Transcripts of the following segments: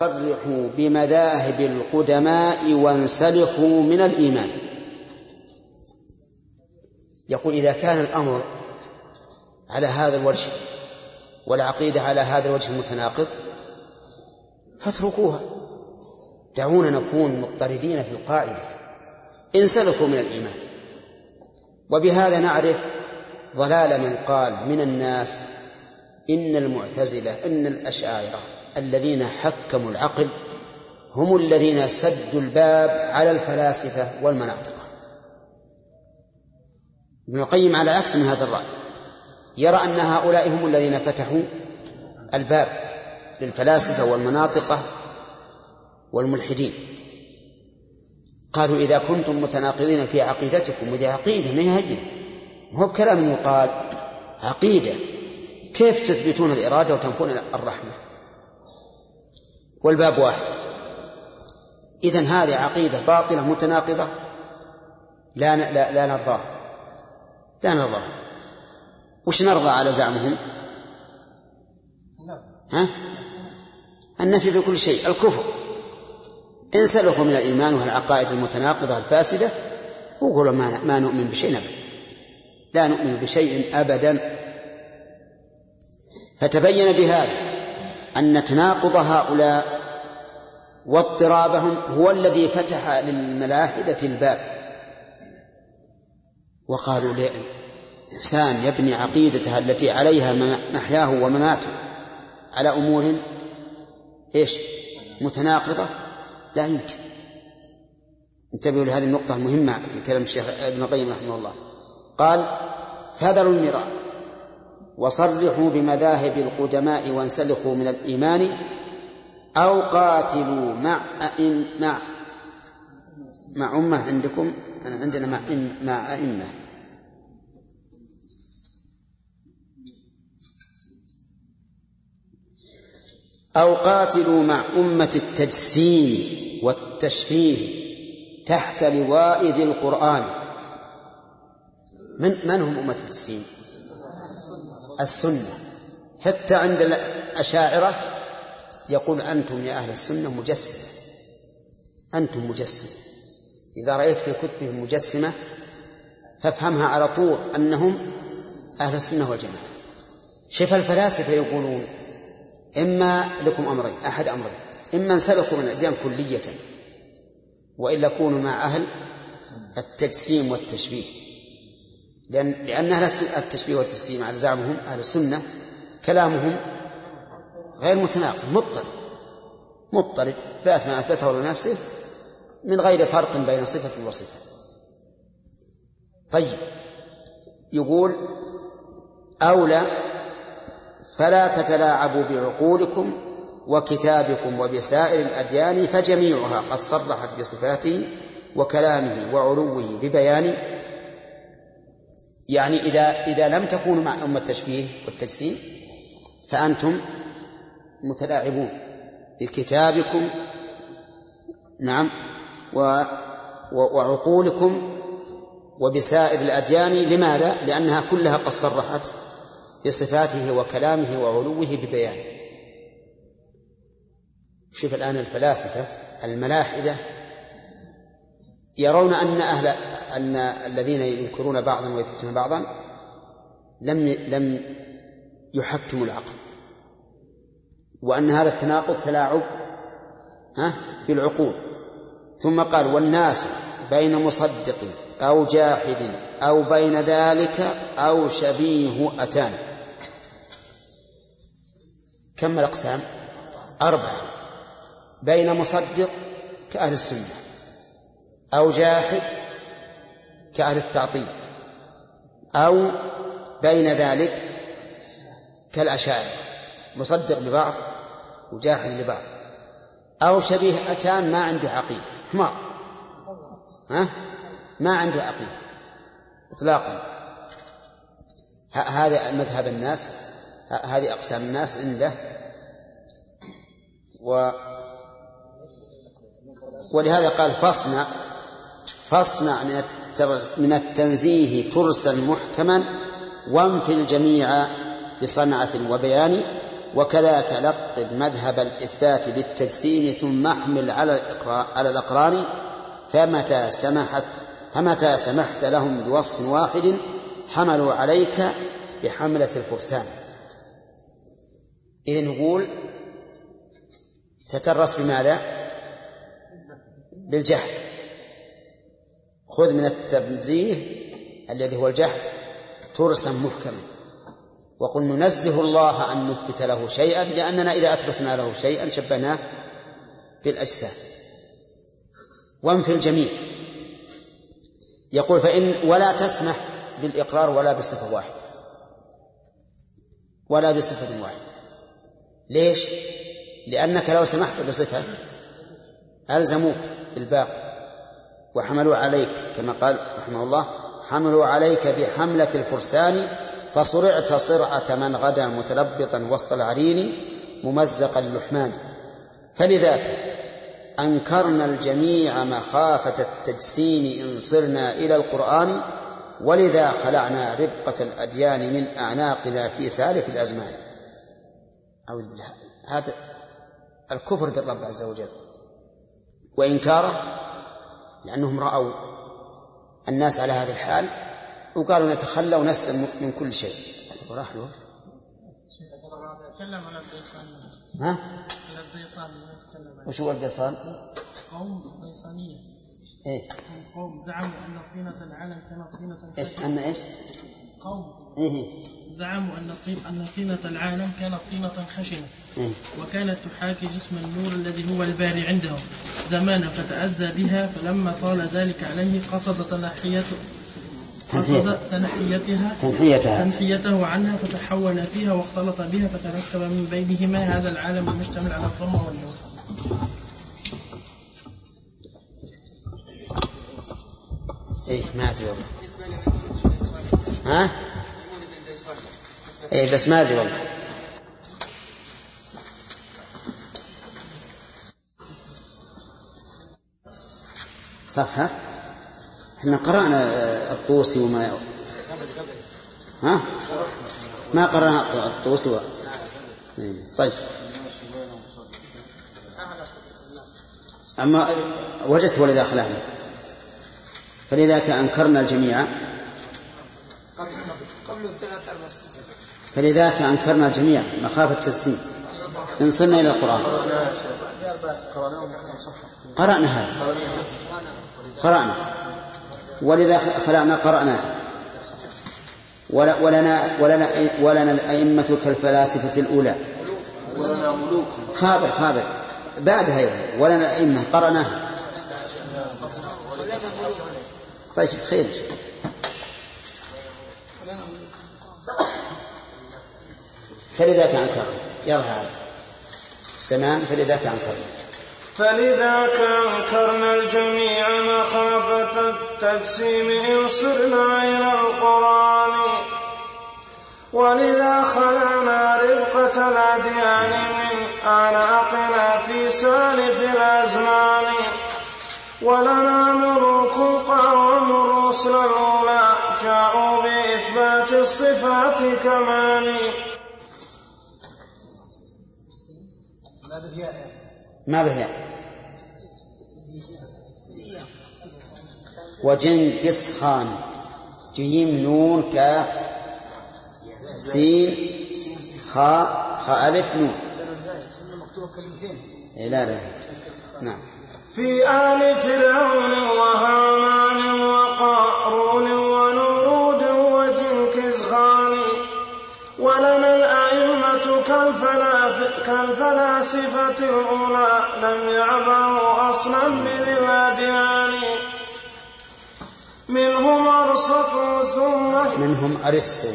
صرحوا بمذاهب القدماء وانسلخوا من الإيمان. يقول إذا كان الأمر على هذا الوجه والعقيدة على هذا الوجه المتناقض فاتركوها. دعونا نكون مضطردين في القاعدة. انسلخوا من الإيمان. وبهذا نعرف ضلال من قال من الناس إن المعتزلة إن الأشاعرة الذين حكموا العقل هم الذين سدوا الباب على الفلاسفة والمناطق. ابن القيم على عكس من هذا الرأي يرى أن هؤلاء هم الذين فتحوا الباب للفلاسفة والمناطقة والملحدين. قالوا إذا كنتم متناقضين في عقيدتكم وذي عقيدة ما هي هو بكلام يقال عقيدة. كيف تثبتون الإرادة وتنفون الرحمة؟ والباب واحد. إذن هذه عقيدة باطلة متناقضة. لا لا, لا نرضاه لا نرضاه وش نرضى على زعمهم؟ ها؟ النفي في كل شيء الكفر. انسلخوا من الإيمان والعقائد المتناقضة الفاسدة وقولوا ما, ما نؤمن بشيء أبدا. لا نؤمن بشيء أبدا. فتبين بهذا أن تناقض هؤلاء واضطرابهم هو الذي فتح للملاحدة الباب. وقالوا إنسان يبني عقيدته التي عليها محياه ومماته على أمور إيش؟ متناقضة؟ لا يمكن. انتبهوا لهذه النقطة المهمة في كلام الشيخ ابن القيم رحمه الله. قال فذروا المراء. وصرحوا بمذاهب القدماء وانسلخوا من الإيمان أو قاتلوا مع أئم مع مع أمة عندكم؟ أنا عندنا مع مع أئمة. أو قاتلوا مع أمة التجسيم والتشبيه تحت لواء ذي القرآن. من من هم أمة التجسيم؟ السنة. حتى عند الأشاعرة يقول أنتم يا أهل السنة مجسمة. أنتم مجسمة. إذا رأيت في كتبهم مجسمة فافهمها على طول أنهم أهل السنة والجماعة. شوف الفلاسفة يقولون إما لكم أمرين أحد أمرين. إما انسلخوا من الأديان كلية وإلا كونوا مع أهل التجسيم والتشبيه. لأن لأن أهل التشبيه والتجسيم على زعمهم أهل السنة كلامهم غير متناقض مضطرد مضطرد إثبات ما أثبته لنفسه من غير فرق بين صفة وصفة. طيب. يقول أولى فلا تتلاعبوا بعقولكم وكتابكم وبسائر الأديان فجميعها قد صرحت بصفاته وكلامه وعلوه ببيان يعني إذا إذا لم تكونوا مع أمة التشبيه والتجسيم فأنتم متلاعبون بكتابكم نعم و وعقولكم وبسائر الأديان لماذا؟ لأنها كلها قد صرحت بصفاته وكلامه وعلوه ببيان شوف الآن الفلاسفة الملاحدة يرون أن أهل أن الذين ينكرون بعضا ويثبتون بعضا لم لم يحكموا العقل. وأن هذا التناقض تلاعب ها بالعقول. ثم قال والناس بين مصدق أو جاحد أو بين ذلك أو شبيه أتان. كم الأقسام؟ أربعة. بين مصدق كأهل السنة. أو جاحد كأهل التعطيل أو بين ذلك كالأشاعرة مصدق ببعض وجاحد لبعض أو شبيه أتان ما عنده عقيدة حمار. ها؟ ما عنده عقيدة إطلاقا. هذا مذهب الناس هذه أقسام الناس عنده. و ولهذا قال فاصنع فاصنع من التنزيه ترسا محكما وانفي الجميع بصنعة وبيان وكذاك لقب مذهب الإثبات بالتجسيم ثم احمل على على الأقران فمتى سمحت فمتى سمحت لهم بوصف واحد حملوا عليك بحملة الفرسان إذا نقول تترس بماذا؟ بالجهل خذ من التنزيه الذي هو الجهل ترسا محكما. وقل ننزه الله أن نثبت له شيئا لأننا إذا أثبتنا له شيئا شبهناه بالأجسام. وانفي الجميع. يقول فإن ولا تسمح بالإقرار ولا بصفة واحدة. ولا بصفة واحدة. ليش؟ لأنك لو سمحت بصفة ألزموك بالباقي. وحملوا عليك كما قال رحمه الله حملوا عليك بحملة الفرسان فصرعت صرعة من غدا متلبطا وسط العرين ممزق اللحمان فلذاك أنكرنا الجميع مخافة التجسيم إن صرنا إلى القرآن ولذا خلعنا ربقة الأديان من أعناقنا في سالف الأزمان. أعوذ بالله هذا الكفر بالرب عز وجل وإنكاره لأنهم رأوا الناس على هذا الحال وقالوا نتخلى ونسلم من كل شيء. راح له تكلم عن ها؟ الديصان وش هو الديصان؟ قوم ديصانية إيه. قوم زعموا أن طينة العالم كانت طينة إيش؟ ان إيش؟ قوم؟ زعموا أن أن طينة العالم كانت طينة خشنة؟ وكانت تحاكي جسم النور الذي هو الباري عندهم. زمانا فتأذى بها فلما طال ذلك عليه قصد تنحيته قصد تنحيتها تنحيتها. تنحيته عنها فتحول فيها واختلط بها فتركب من بينهما هذا العالم المشتمل على الظلمة والنور. إيه ما أدري والله. ها؟ إيه بس ما أدري والله. صفحة؟ إحنا قرأنا الطوسي وما ها؟ ما قرأنا الطوسي و... إيه، طيب. أما وجدت ولذا خلعنا فلذاك أنكرنا الجميع. فلذاك أنكرنا الجميع مخافة التسليم إن صرنا إلى القرآن. قرأنا هذا. قرأنا. ولذا خلعنا قرأناه ولنا ولنا ولنا الأئمة كالفلاسفة الأولى. خابر خابر. بعدها أيضا. ولنا الأئمة قرأناها. طيب خير. فلذاك أنكر يلا هذا. سمان فلذاك أنكر فلذاك أنكرنا الجميع مخافة التجسيم إن صرنا إلى القرآن. ولذا خلعنا ربقة الأديان من أعناقنا في سالف الأزمان. ولنا ملوك قوم الرسل الأولى جاءوا بإثبات الصفات كمان. ما به وجنكز خان. جيم نون كاف سين خاء خاء ألف نون. إيه لا لا. نعم. في آل فرعون وهامان وقارون ونمرود وجنكز خان. الأئمة كالفلاسفة الأولى لم يعبأوا أصلا بذي الأديان. منهم أرسطو ثم منهم أرسطو.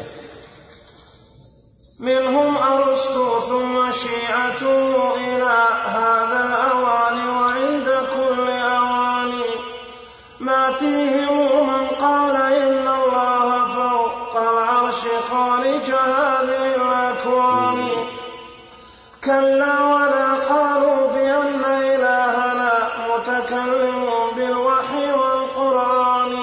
منهم أرسطو ثم شيعته إلى هذا الأوان كلا ولا قالوا بأن إلهنا متكلم بالوحي والقرآن.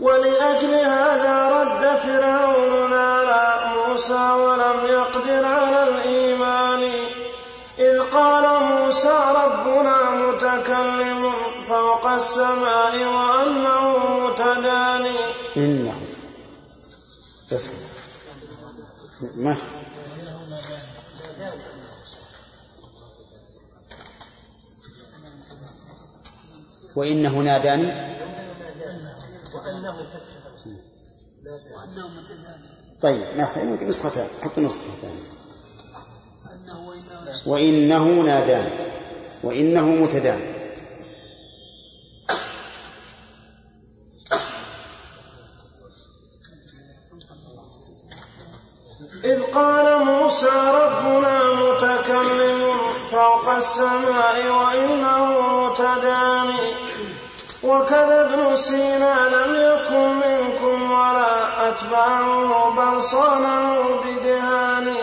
ولأجل هذا رد فرعون نار موسى ولم يقدر على الإيمان. إذ قال موسى ربنا متكلم فوق السماء وأنه متداني إنه. ما؟ وإنه ناداني. وأنه وأنه متداني. طيب ما نسختان حط نسخة ثانية. وإنه نادان وإنه متدان إذ قال موسى ربنا متكلم فوق السماء وإنه متداني وكذا ابن سينا لم يكن منكم ولا أتباعه بل صانه بدهان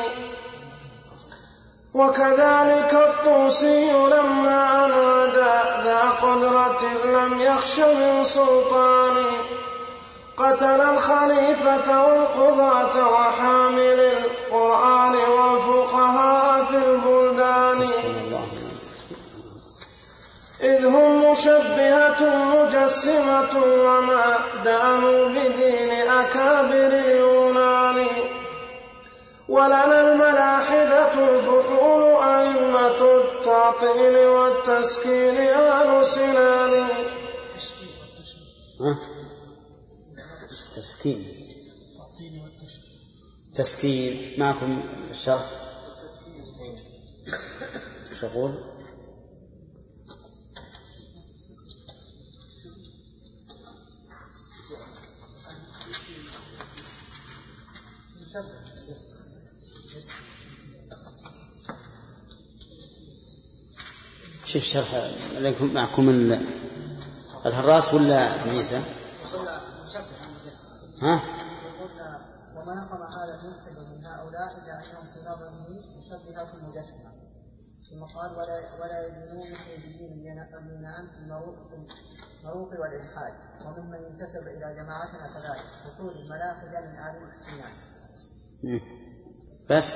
وكذلك الطوسي لما أنادى ذا قدرة لم يخش من سلطان قتل الخليفة والقضاة وحامل القرآن والفقهاء في البلدان. إذ هم مشبهة مجسمة وما دانوا بدين أكابر اليونان. ولنا الملاحدة الفحول أئمة التعطيل والتسكين أهل سنان. تسكين. تسكين. معكم الشرح. شغول. شوف شرح معكم الهراس ولا ابن عيسى؟ ها؟ وما نقم هذا الملحد من هؤلاء الا انهم في نظره مشبهه مجسمه ثم قال ولا ولا يدينون مثل دين اليونان المروق والالحاد وممن ينتسب إلى جماعتنا كذلك وصول الملاحده من ال سنان. بس.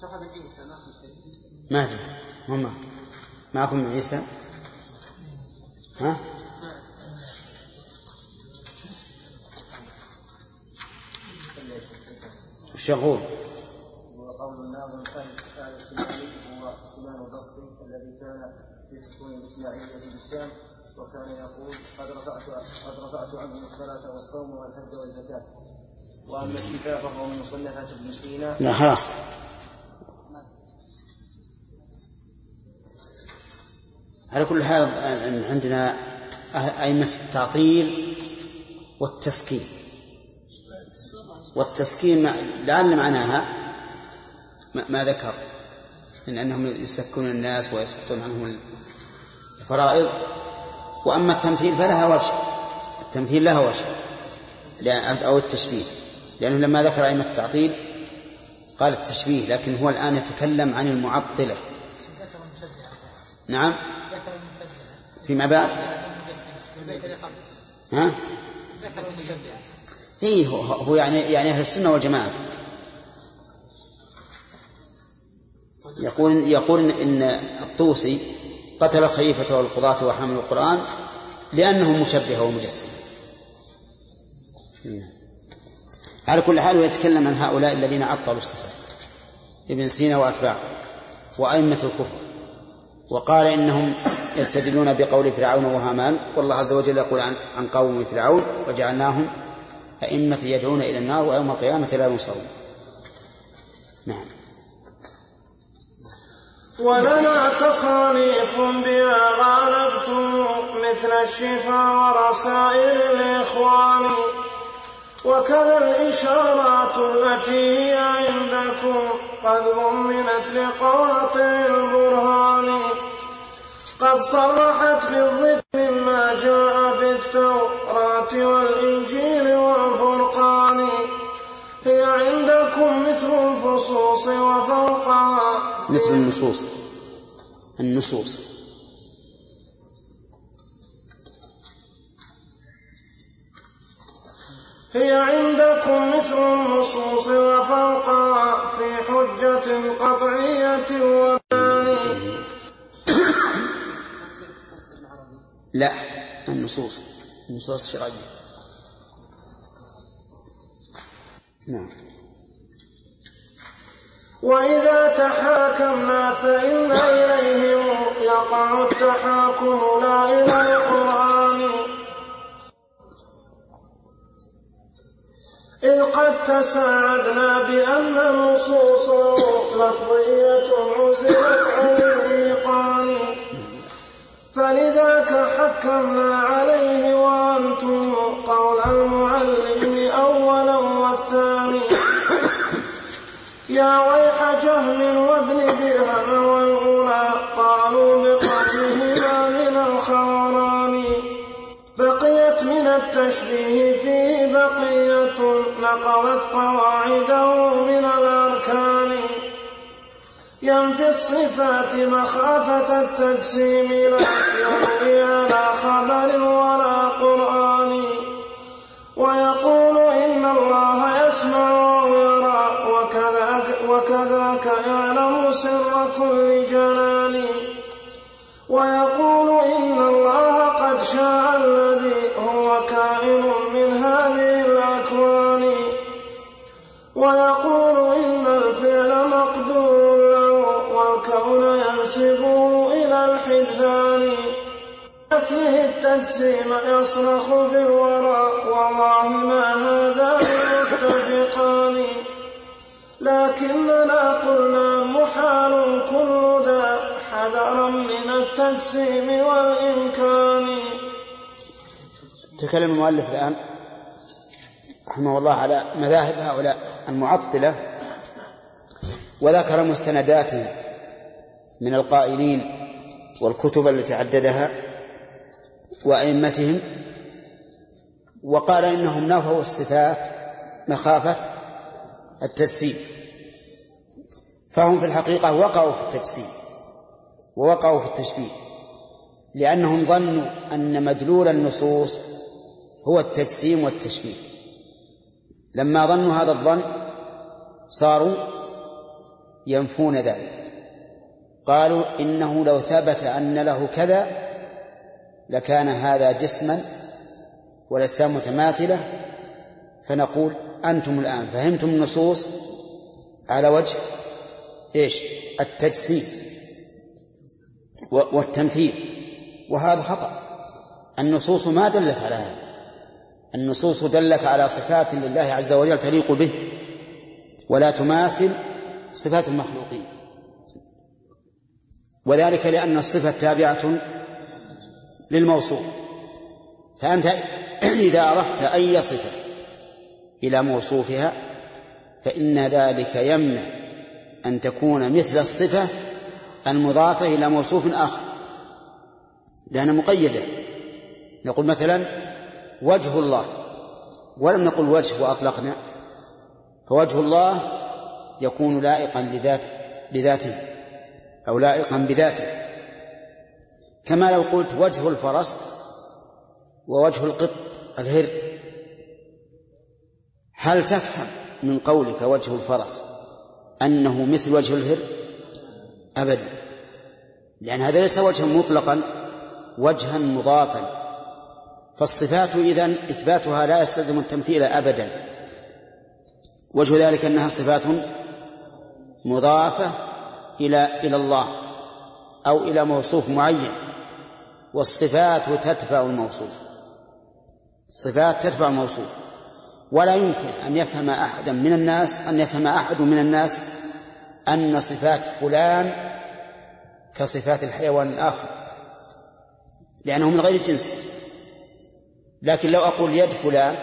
شرح عيسى ما في شيء ما في معكم عيسى. ها؟ يقول؟ وقول الناظم كان الشمالي هو سنان البصري الذي كان في تكوين الاسماعيليه بالشام وكان يقول قد رفعت قد رفعت عنهم الصلاة والصوم والحج والزكاة. وأما الشفاء فهو من مصنفات ابن سينا. لا خلاص. على كل حال عندنا أئمة التعطيل والتسكين. والتسكين لعل معناها ما ذكر. من أنهم يسكون الناس ويسقطون عنهم الفرائض. وأما التمثيل فلها وجه. التمثيل لها وجه. أو التشبيه. لأنه لما ذكر أئمة التعطيل قال التشبيه لكن هو الآن يتكلم عن المعطلة. نعم. فيما بعد. ها؟ إيه هو, يعني يعني أهل السنة والجماعة. يقول يقول إن الطوسي قتل الخليفة والقضاة وحامل القرآن لأنه مشبه ومجسم. على كل حال يتكلم عن هؤلاء الذين عطلوا الصفات ابن سينا وأتباعه وأئمة الكفر. وقال إنهم يستدلون بقول فرعون وهامان والله عز وجل يقول عن, عن قوم فرعون وجعلناهم أئمة يدعون إلى النار ويوم القيامة لا ينصرون نعم. ولنا تصانيف بها غالبتم مثل الشفاء ورسائل الإخوان. وكذا الإشارات التي هي عندكم قد ضمنت لقواطع البرهان. قد صرحت بالضد مما جاء في التوراة والإنجيل. عندكم مثل الفصوص وفوقها. مثل النصوص. النصوص. هي عندكم مثل النصوص وفوقها في حجة قطعية وبيان لا النصوص. النصوص الشرعية نعم. وإذا تحاكمنا فإن إليهم يقع التحاكم لا إلى القرآن. إذ قد تساعدنا بأن النصوص لفظية عزلت عن الإيقان. فلذاك حكمنا عليه وأنتم قول المعلم أولا والثاني. يا ويح جهم وابن درهم والغلا قالوا بقولهما من الخوران بقيت من التشبيه فيه بقية نقضت قواعده من الأركان. ينفي الصفات مخافة التجسيم لا يروي على خبر ولا قرآن. ويقول إن الله يسمع أو يرى وكذاك, يعلم سر كل جنان ويقول إن الله قد شاء الذي هو كائن من هذه الأكوان. ويقول إن الفعل مقدور له والكون ينسبه إلى الحدثان. فيه التجسيم يصرخ بالورى والله ما هذان متفقان لكننا قلنا محال كل ذا حذرا من التجسيم والإمكان. تكلم المؤلف الآن رحمه الله على مذاهب هؤلاء المعطلة وذكر مستنداته من القائلين والكتب التي عددها وأئمتهم وقال إنهم نفوا الصفات مخافة التجسيم. فهم في الحقيقة وقعوا في التجسيم ووقعوا في التشبيه لأنهم ظنوا أن مدلول النصوص هو التجسيم والتشبيه. لما ظنوا هذا الظن صاروا ينفون ذلك. قالوا إنه لو ثبت أن له كذا لكان هذا جسما والأجسام متماثلة فنقول أنتم الآن فهمتم النصوص على وجه إيش؟ التجسيم والتمثيل. وهذا خطأ. النصوص ما دلت على هذا. النصوص دلت على صفات لله عز وجل تليق به ولا تماثل صفات المخلوقين. وذلك لأن الصفة تابعة للموصوف. فأنت إذا أردت أي صفة إلى موصوفها فإن ذلك يمنع أن تكون مثل الصفة المضافة إلى موصوف آخر لأنها مقيدة. نقول مثلا وجه الله ولم نقل وجه وأطلقنا فوجه الله يكون لائقا لذات لذاته أو لائقا بذاته. كما لو قلت وجه الفرس ووجه القط الهر هل تفهم من قولك وجه الفرس أنه مثل وجه الهر؟ أبدا. لأن هذا ليس وجها مطلقا وجها مضافا. فالصفات إذن إثباتها لا يستلزم التمثيل أبدا. وجه ذلك أنها صفات مضافة إلى إلى الله أو إلى موصوف معين. والصفات تتبع الموصوف. الصفات تتبع الموصوف. ولا يمكن أن يفهم أحدا من الناس أن يفهم أحد من الناس أن صفات فلان كصفات الحيوان الآخر لأنه من غير جنسه لكن لو أقول يد فلان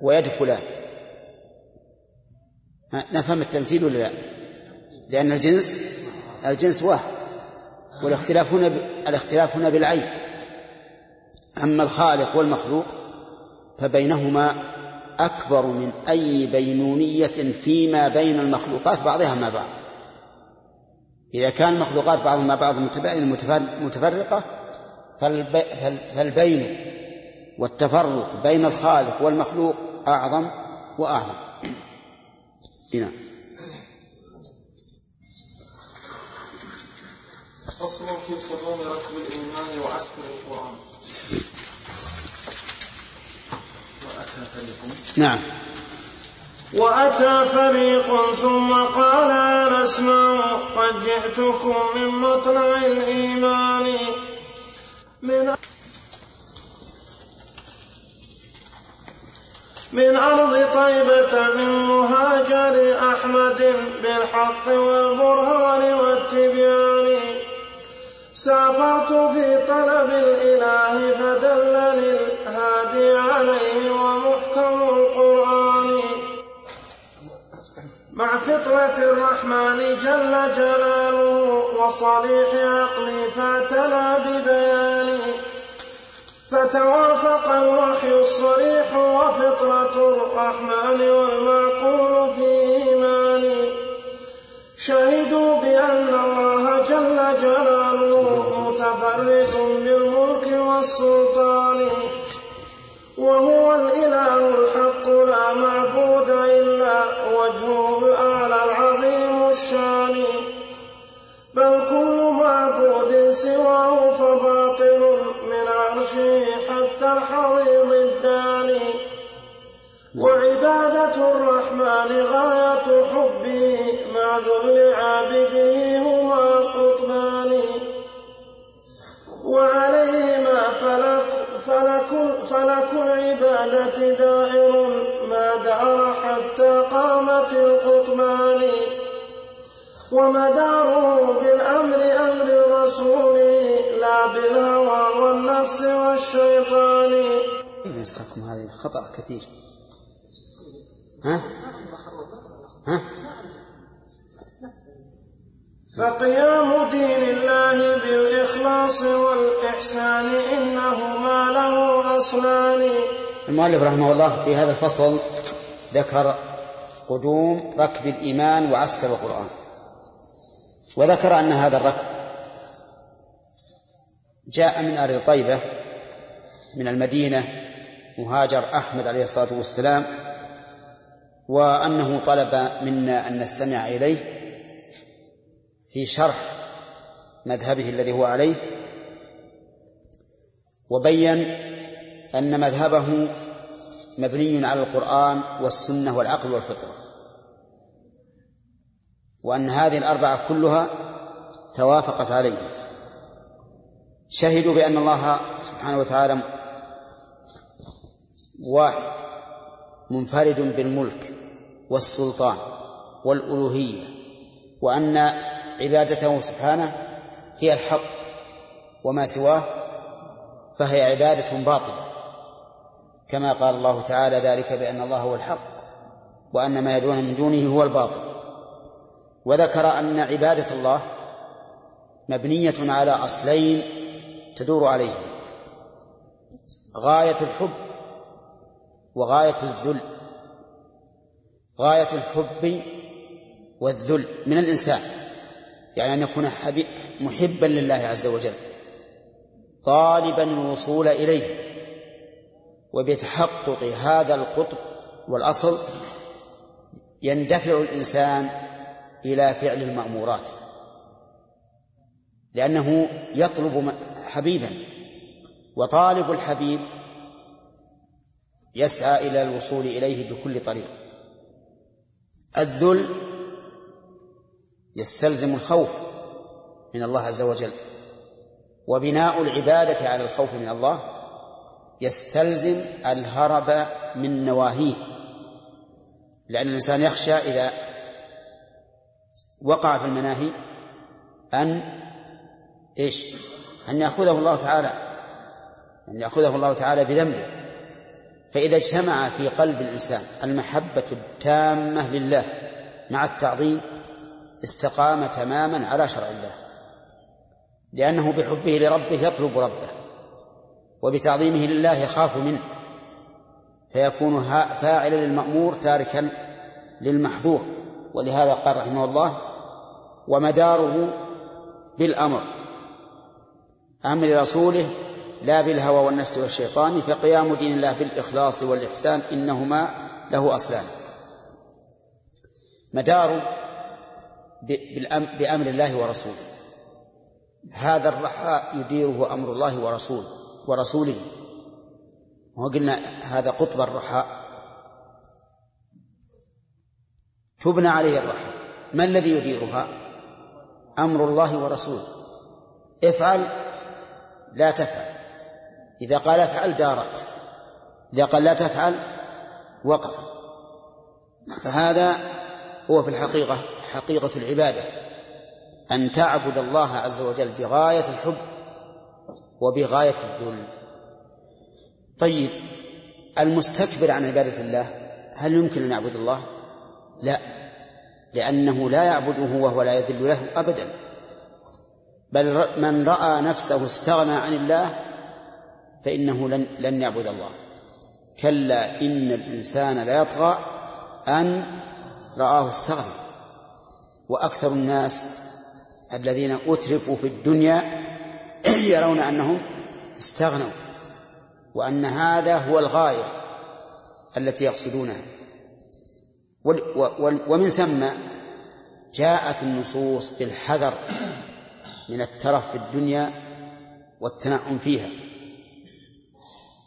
ويد فلان نفهم التمثيل ولا لا؟ لأن الجنس الجنس واحد والاختلاف هنا ب... الاختلاف هنا بالعين أما الخالق والمخلوق فبينهما أكبر من أي بينونية فيما بين المخلوقات بعضها مع بعض. إذا كان المخلوقات بعضها مع بعض متفرقة فالبين والتفرق بين الخالق والمخلوق أعظم وأعظم. نعم فصل في صدوم ركب الإيمان وعسكر القرآن. نعم. وأتى فريق ثم قال أنا أسمع قد جئتكم من مطلع الإيمان. من من أرض طيبة من مهاجر أحمد بالحق والبرهان والتبيان. سافرت في طلب الإله فدلني الهادي عليه ومحكم القرآن. مع فطرة الرحمن جل جلاله وصريح عقلي فاتنا ببياني فتوافق الوحي الصريح وفطرة الرحمن والمعقول في إيماني شهدوا بأن الله جل جلاله متفرد بالملك والسلطان وهو الإله الحق لا معبود إلا وجهه الأعلى العظيم الشان. بل كل معبود سواه فباطل من عرشه حتى الحضيض الداني. وعبادة الرحمن غاية حبه مع ذل عابده هما قطبان وعليهما فلك فلك فلك العبادة دائر ما دار حتى قامت القطبان. ومداره بالأمر أمر الرسول لا بالهوى والنفس والشيطان. يسخركم هذه خطأ كثير. ها؟ ها؟ فقيام دين الله بالإخلاص والإحسان إنهما له أصلان المؤلف رحمه الله في هذا الفصل ذكر قدوم ركب الإيمان وعسكر القرآن وذكر أن هذا الركب جاء من أرض طيبة من المدينة مهاجر أحمد عليه الصلاة والسلام وأنه طلب منا أن نستمع إليه في شرح مذهبه الذي هو عليه وبين أن مذهبه مبني على القرآن والسنة والعقل والفطرة وأن هذه الأربعة كلها توافقت عليه. شهدوا بأن الله سبحانه وتعالى واحد. منفرد بالملك والسلطان والألوهية وأن عبادته سبحانه هي الحق وما سواه فهي عبادة باطلة. كما قال الله تعالى ذلك بأن الله هو الحق وأن ما يدعون من دونه هو الباطل. وذكر أن عبادة الله مبنية على أصلين تدور عليهم غاية الحب وغاية الذل غاية الحب والذل من الإنسان يعني أن يكون محبا لله عز وجل طالبا الوصول إليه وبتحقق هذا القطب والأصل يندفع الإنسان إلى فعل المأمورات لأنه يطلب حبيبا وطالب الحبيب يسعى إلى الوصول إليه بكل طريق. الذل يستلزم الخوف من الله عز وجل وبناء العبادة على الخوف من الله يستلزم الهرب من نواهيه لأن الإنسان يخشى إذا وقع في المناهي أن إيش؟ أن يأخذه الله تعالى أن يأخذه الله تعالى بذنبه. فإذا اجتمع في قلب الإنسان المحبة التامة لله مع التعظيم استقام تماما على شرع الله. لأنه بحبه لربه يطلب ربه وبتعظيمه لله يخاف منه. فيكون فاعلا للمأمور تاركا للمحظور. ولهذا قال رحمه الله ومداره بالأمر أمر رسوله لا بالهوى والنفس والشيطان فقيام دين الله بالإخلاص والإحسان إنهما له أصلان. مدار بأمر الله ورسوله. هذا الرحاء يديره أمر الله ورسوله. ورسوله وقلنا هذا قطب الرحاء. تبنى عليه الرحاء. ما الذي يديرها؟ أمر الله ورسوله. افعل لا تفعل. إذا قال افعل دارت. إذا قال لا تفعل وقفت فهذا هو في الحقيقة حقيقة العبادة أن تعبد الله عز وجل بغاية الحب وبغاية الذل. طيب المستكبر عن عبادة الله هل يمكن أن يعبد الله؟ لا لأنه لا يعبده وهو لا يذل له أبدا. بل من رأى نفسه استغنى عن الله فإنه لن, لن يعبد الله. كلا إن الإنسان ليطغى أن رآه استغنى وأكثر الناس الذين أترفوا في الدنيا يرون أنهم استغنوا وأن هذا هو الغاية التي يقصدونها. ومن ثم جاءت النصوص بالحذر من الترف في الدنيا والتنعم فيها.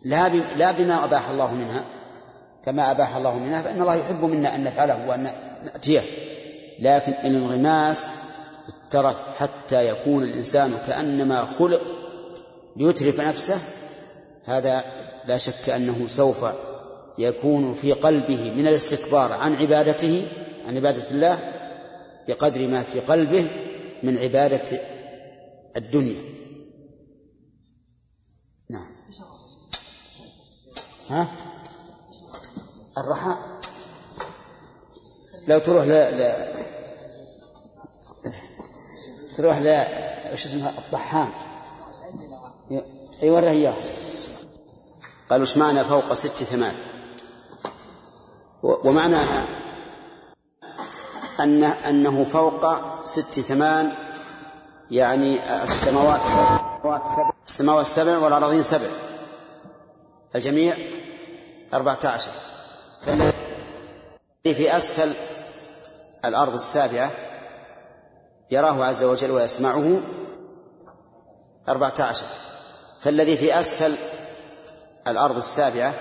لا لا بما أباح الله منها كما أباح الله منها فإن الله يحب منا أن نفعله وأن نأتيه. لكن الانغماس الترف حتى يكون الإنسان كأنما خلق ليترف نفسه هذا لا شك أنه سوف يكون في قلبه من الاستكبار عن عبادته عن عبادة الله بقدر ما في قلبه من عبادة الدنيا. ها؟ الرحاء لو تروح ل... ل... تروح ل وش اسمها؟ الطحان. اي وراه اياه قال وش معنى فوق ست ثمان ومعناها أن أنه فوق ست ثمان يعني السماوات السماوات السبع والأراضين سبع. الجميع أربعة عشر في أسفل الأرض السابعة يراه عز وجل ويسمعه أربعة عشر فالذي في أسفل الأرض السابعة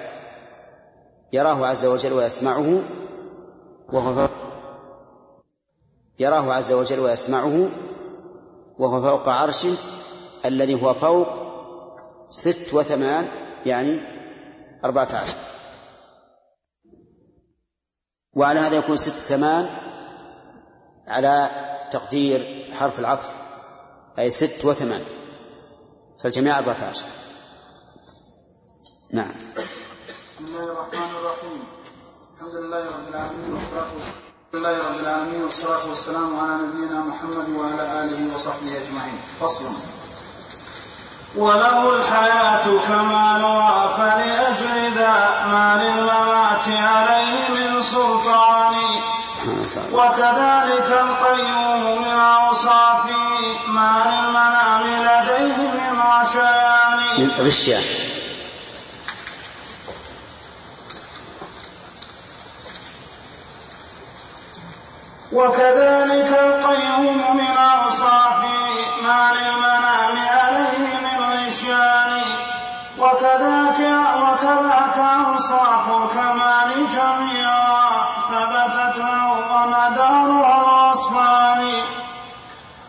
يراه عز وجل ويسمعه وهو يراه عز وجل ويسمعه وهو فوق عرشه الذي هو فوق ست وثمان يعني أربعة عشر. وعلى هذا يكون ست ثمان على تقدير حرف العطف أي ست وثمان. فالجميع أربعة عشر. نعم. بسم الله الرحمن الرحيم. الحمد لله رب العالمين والصلاة لله رب العالمين والصلاة والسلام على نبينا محمد وعلى آله وصحبه أجمعين. فصل. وله الحياة كمالها فلأجل ذا ما للممات عليه من سلطان. وكذلك القيوم من أوصاف ما للمنام لديه من رشان. من رشان وكذلك القيوم من أوصاف ما للمنام وكذاك وكذاك أوصاف الكمال جميعا ثبتت له ومدارها الوصفان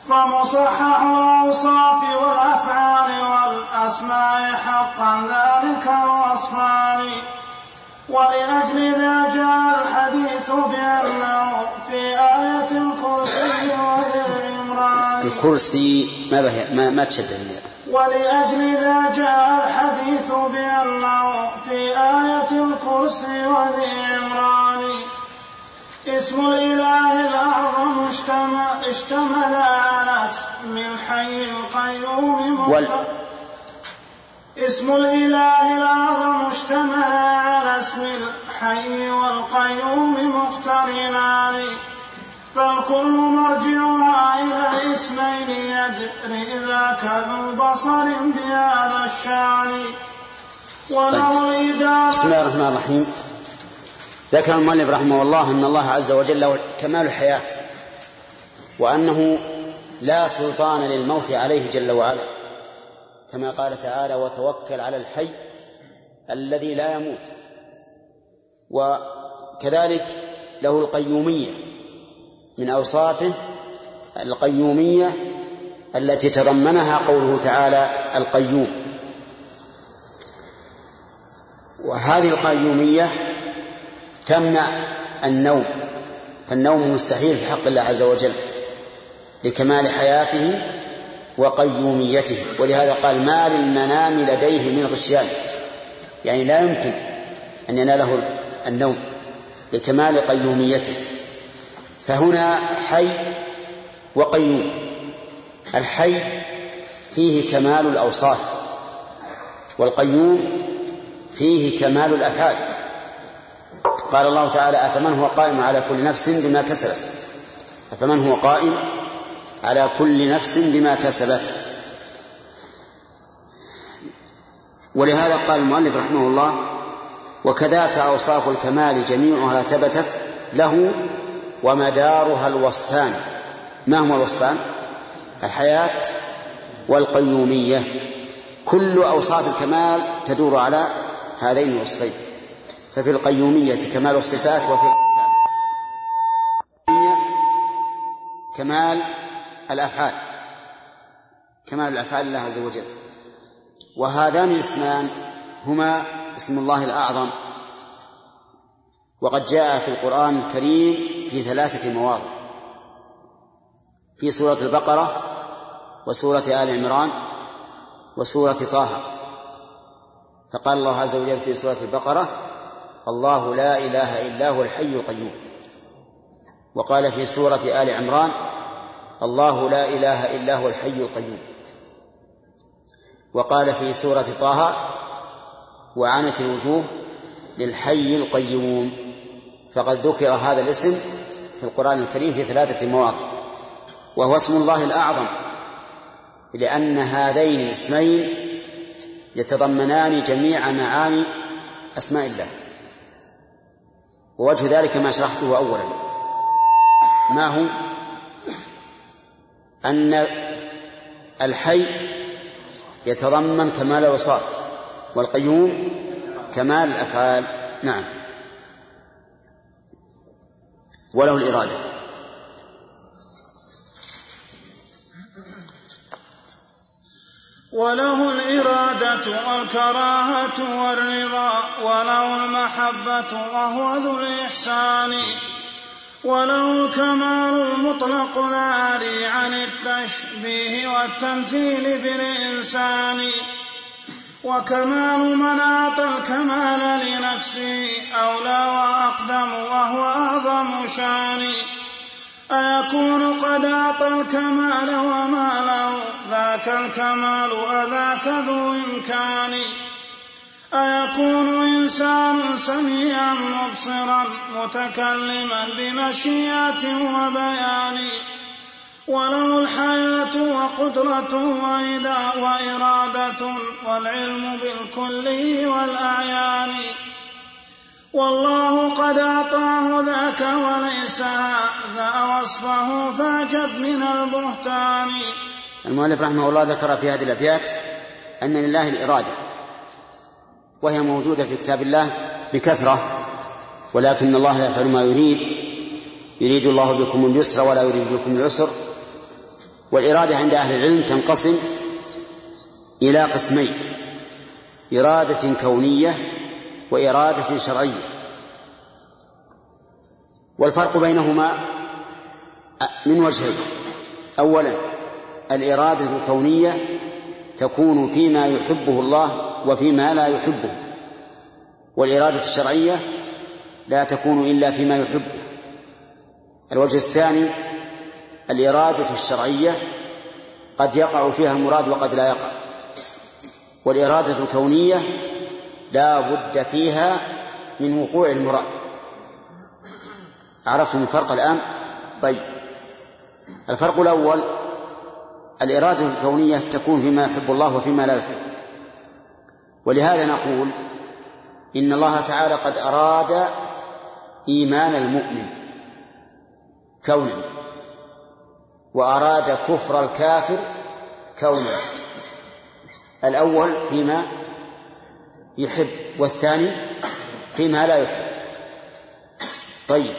فمصحح الأوصاف والأفعال والأسماء حقا ذلك الوصفان. ولأجل ذا جاء الحديث بأنه في آية الكرسي وهي العمران الكرسي ما ما ما تشدد ولأجل ذا جاء الحديث بأنه في آية الكرسي وذي عمران. اسم الإله الأعظم اشتمل, اشتمل على اسم الحي القيوم وال اسم الإله الأعظم اشتمل على اسم الحي والقيوم مقترنان. فالكل مرجعها إلى الاسمين الذكر ذاك ذو بصر بهذا الشأن. وله طيب. بسم الله الرحمن الرحيم. ذكر المؤلف رحمه الله أن الله عز وجل له كمال الحياة وأنه لا سلطان للموت عليه جل وعلا كما قال تعالى وتوكل على الحي الذي لا يموت وكذلك له القيومية من أوصافه القيومية التي تضمنها قوله تعالى القيوم. وهذه القيومية تمنع النوم فالنوم مستحيل في حق الله عز وجل لكمال حياته وقيوميته. ولهذا قال ما للمنام لديه من غشيان. يعني لا يمكن أن يناله النوم لكمال قيوميته. فهنا حي وقيوم. الحي فيه كمال الأوصاف والقيوم فيه كمال الأفعال. قال الله تعالى أفمن هو قائم على كل نفس بما كسبت؟ أفمن هو قائم على كل نفس بما كسبت؟ ولهذا قال المؤلف رحمه الله وكذاك أوصاف الكمال جميعها ثبتت له ومدارها الوصفان. ما هما الوصفان؟ الحياة والقيومية. كل أوصاف الكمال تدور على هذين الوصفين. ففي القيومية كمال الصفات وفي كمال الأفعال. كمال الأفعال لله عز وجل. وهذان الاسمان هما اسم الله الأعظم. وقد جاء في القرآن الكريم في ثلاثة مواضع. في سورة البقرة وسورة آل عمران وسورة طه. فقال الله عز وجل في سورة البقرة الله لا إله إلا هو الحي القيوم وقال في سورة آل عمران الله لا إله إلا هو الحي القيوم وقال في سورة طه وعنت الوجوه للحي القيوم فقد ذكر هذا الاسم في القرآن الكريم في ثلاثة مواضع وهو اسم الله الأعظم لأن هذين الاسمين يتضمنان جميع معاني أسماء الله. ووجه ذلك ما شرحته أولا ما هو؟ أن الحي يتضمن كمال الوصاف والقيوم كمال الأفعال. نعم. وله الإرادة. وله الإرادة والكراهة والرضا وله المحبة وهو ذو الإحسان. وله الكمال المطلق العاري عن التشبيه والتمثيل بالإنسان. وكمال من أعطى الكمال لنفسه أولى وأقدم وهو أعظم شان أيكون قد أعطى الكمال وما له ذاك الكمال أذاك ذو إمكان أيكون إنسان سميعا مبصرا متكلما بمشيئة وبيان وله الحياة وقدرة وإرادة والعلم بالكل والأعيان. والله قد أعطاه ذاك وليس هذا وصفه فاعجب من البهتان. المؤلف رحمه الله ذكر في هذه الأبيات أن لله الإرادة وهي موجودة في كتاب الله بكثرة ولكن الله يفعل ما يريد يريد الله بكم اليسر ولا يريد بكم العسر. والإرادة عند أهل العلم تنقسم إلى قسمين إرادة كونية وإرادة شرعية. والفرق بينهما من وجهين أولا الإرادة الكونية تكون فيما يحبه الله وفيما لا يحبه. والإرادة الشرعية لا تكون إلا فيما يحبه. الوجه الثاني الإرادة الشرعية قد يقع فيها المراد وقد لا يقع. والإرادة الكونية لا بد فيها من وقوع المراد. عرفتم الفرق الآن؟ طيب. الفرق الأول الإرادة الكونية تكون فيما يحب الله وفيما لا يحب. ولهذا نقول إن الله تعالى قد أراد إيمان المؤمن كونا. وأراد كفر الكافر كونا الأول فيما يحب والثاني فيما لا يحب. طيب.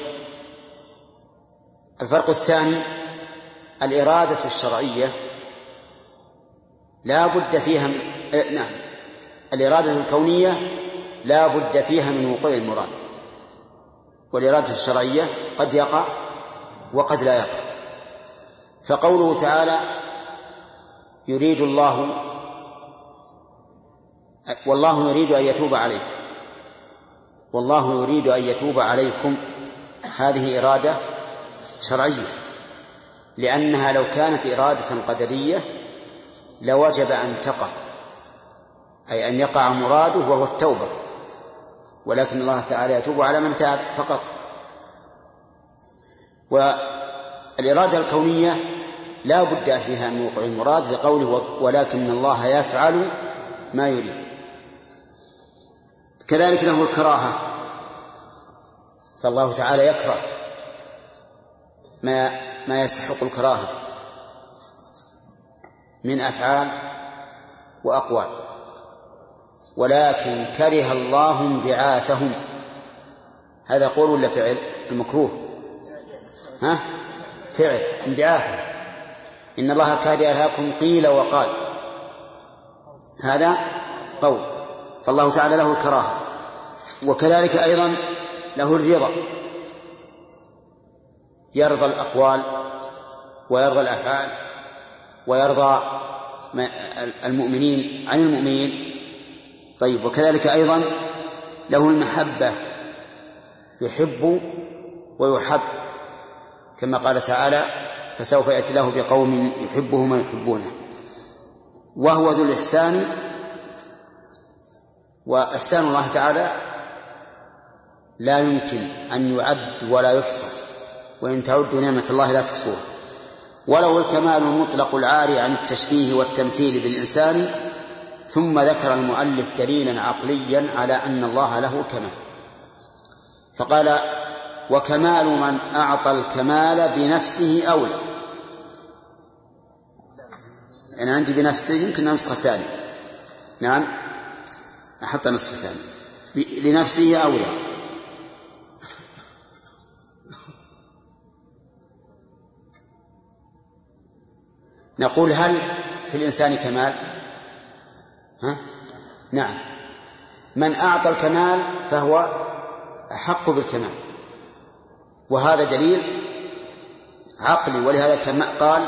الفرق الثاني الإرادة الشرعية. لا بد فيها من آه، نعم. الإرادة الكونية لا بد فيها من وقوع المراد. والإرادة الشرعية قد يقع وقد لا يقع. فقوله تعالى يريد الله والله يريد أن يتوب عليكم. والله يريد أن يتوب عليكم. هذه إرادة شرعية لأنها لو كانت إرادة قدرية لوجب أن تقع أي أن يقع مراده وهو التوبة. ولكن الله تعالى يتوب على من تاب فقط. والإرادة الكونية لا بد فيها من وقوع المراد لقوله ولكن الله يفعل ما يريد كذلك له الكراهة. فالله تعالى يكره ما ما يستحق الكراهة من أفعال وأقوال. ولكن كره الله انبعاثهم. هذا قول ولا فعل؟ المكروه. ها؟ فعل انبعاثهم إن الله كره لكم قيل وقال. هذا قول. فالله تعالى له الكراهة. وكذلك أيضا له الرضا. يرضى الأقوال ويرضى الأفعال ويرضى المؤمنين عن المؤمنين. طيب وكذلك أيضا له المحبة. يحب ويحب. كما قال تعالى فسوف يأتي له بقوم يحبهم ويحبونه. وهو ذو الإحسان وإحسان الله تعالى لا يمكن أن يعد ولا يحصى وإن تعدوا نعمة الله لا تحصوها. وله الكمال المطلق العاري عن التشبيه والتمثيل بالإنسان ثم ذكر المؤلف دليلا عقليا على أن الله له كمال. فقال وكمال من أعطى الكمال بنفسه أولى. أنا عندي بنفسه يمكن النسخة الثانية نعم؟ أحط النسخة الثانية لنفسه أولى. نقول هل في الإنسان كمال؟ ها؟ نعم. من أعطى الكمال فهو أحق بالكمال. وهذا دليل عقلي ولهذا قال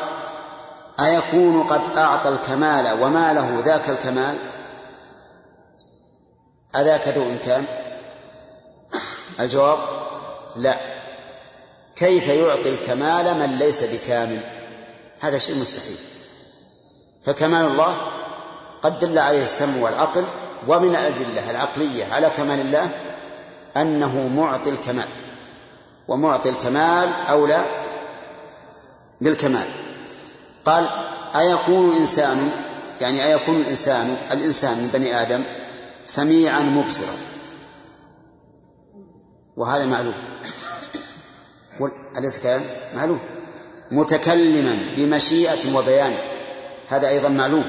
أيكون قد أعطى الكمال وما له ذاك الكمال؟ أذاك ذو إمكان؟ الجواب لا. كيف يعطي الكمال من ليس بكامل؟ هذا شيء مستحيل. فكمال الله قد دل عليه السمع والعقل ومن الأدلة العقلية على كمال الله أنه معطي الكمال. ومعطي الكمال أولى بالكمال. قال أيكون إنسان يعني أيكون الإنسان الإنسان من بني آدم سميعا مبصرا؟ وهذا معلوم. أليس كلام معلوم. متكلما بمشيئة وبيان. هذا أيضا معلوم.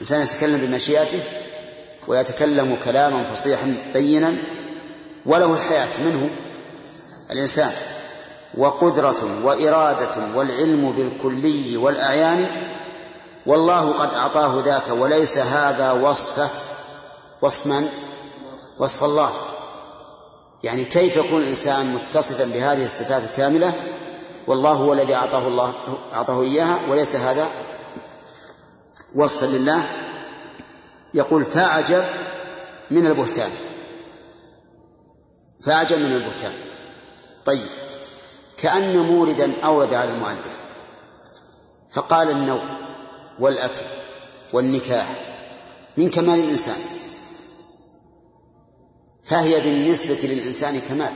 إنسان يتكلم بمشيئته ويتكلم كلاما فصيحا بينا وله الحياة. منه الإنسان وقدرة وإرادة والعلم بالكلي والأعيان والله قد أعطاه ذاك وليس هذا وصفه وصف من؟ وصف الله. يعني كيف يكون الإنسان متصفا بهذه الصفات الكاملة؟ والله هو الذي أعطاه الله أعطاه إياها وليس هذا وصفا لله. يقول فأعجب من البهتان فأعجب من البهتان. طيب كأن موردا أورد على المؤلف فقال النوم والأكل والنكاح من كمال الإنسان فهي بالنسبة للإنسان كمال.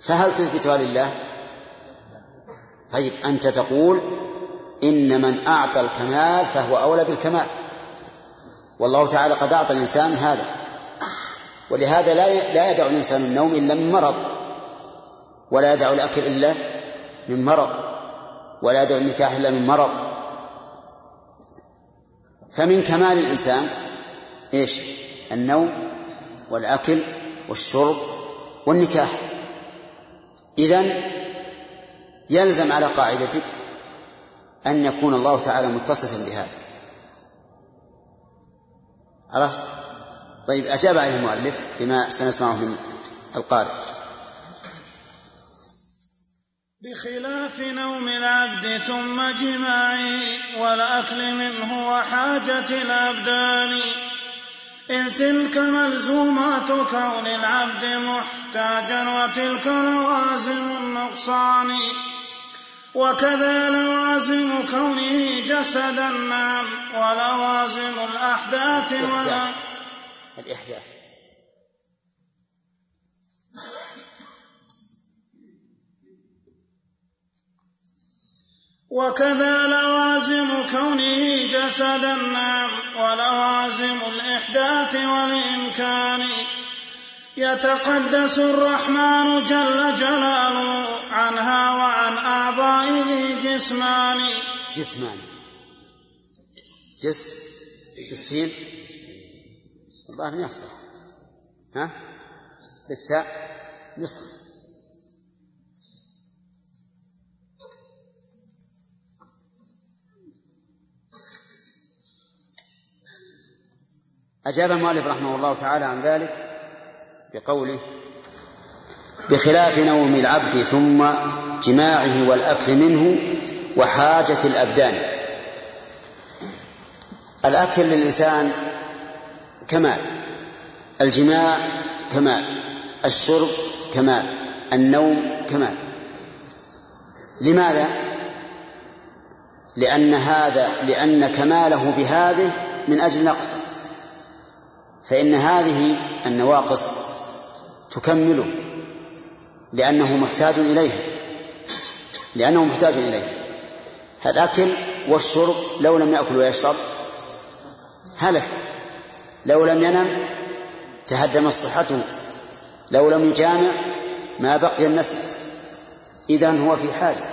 فهل تثبتها لله؟ طيب أنت تقول إن من أعطى الكمال فهو أولى بالكمال. والله تعالى قد أعطى الإنسان هذا ولهذا لا لا يدع الإنسان النوم إلا من مرض. ولا يدع الأكل إلا من مرض ولا يدع النكاح إلا من مرض. فمن كمال الإنسان إيش؟ النوم والأكل والشرب والنكاح. إذن يلزم على قاعدتك أن يكون الله تعالى متصفا بهذا. عرفت؟ طيب أجاب عليه المؤلف بما سنسمعه من القارئ. بخلاف نوم العبد ثم جماعة والأكل منه وحاجة الأبدان. إذ تلك ملزومات كون العبد محتاجا وتلك لوازم النقصان. وكذا لوازم كونه جسدا نعم ولوازم الأحداث الإحداث. وكذا لوازم كونه جسدا نعم ولوازم الإحداث والإمكان. يتقدس الرحمن جل جلاله عنها وعن أعضاء ذي جسمان. جسمان. جسم. بالسين. الظاهر يصلح ها؟ بالثاء. يصلح أجاب المؤلف رحمه الله تعالى عن ذلك بقوله بخلاف نوم العبد ثم جماعة والأكل منه وحاجة الأبدان. الأكل للإنسان كمال الجماع كمال الشرب كمال النوم كمال. لماذا؟ لأن هذا لأن كماله بهذه من أجل نقصه. فإن هذه النواقص تكمله لأنه محتاج إليها لأنه محتاج إليها. الأكل والشرب لو لم يأكل ويشرب هلك لو لم ينم تهدمت صحته لو لم يجامع ما بقي النسل. إذا هو في حاجة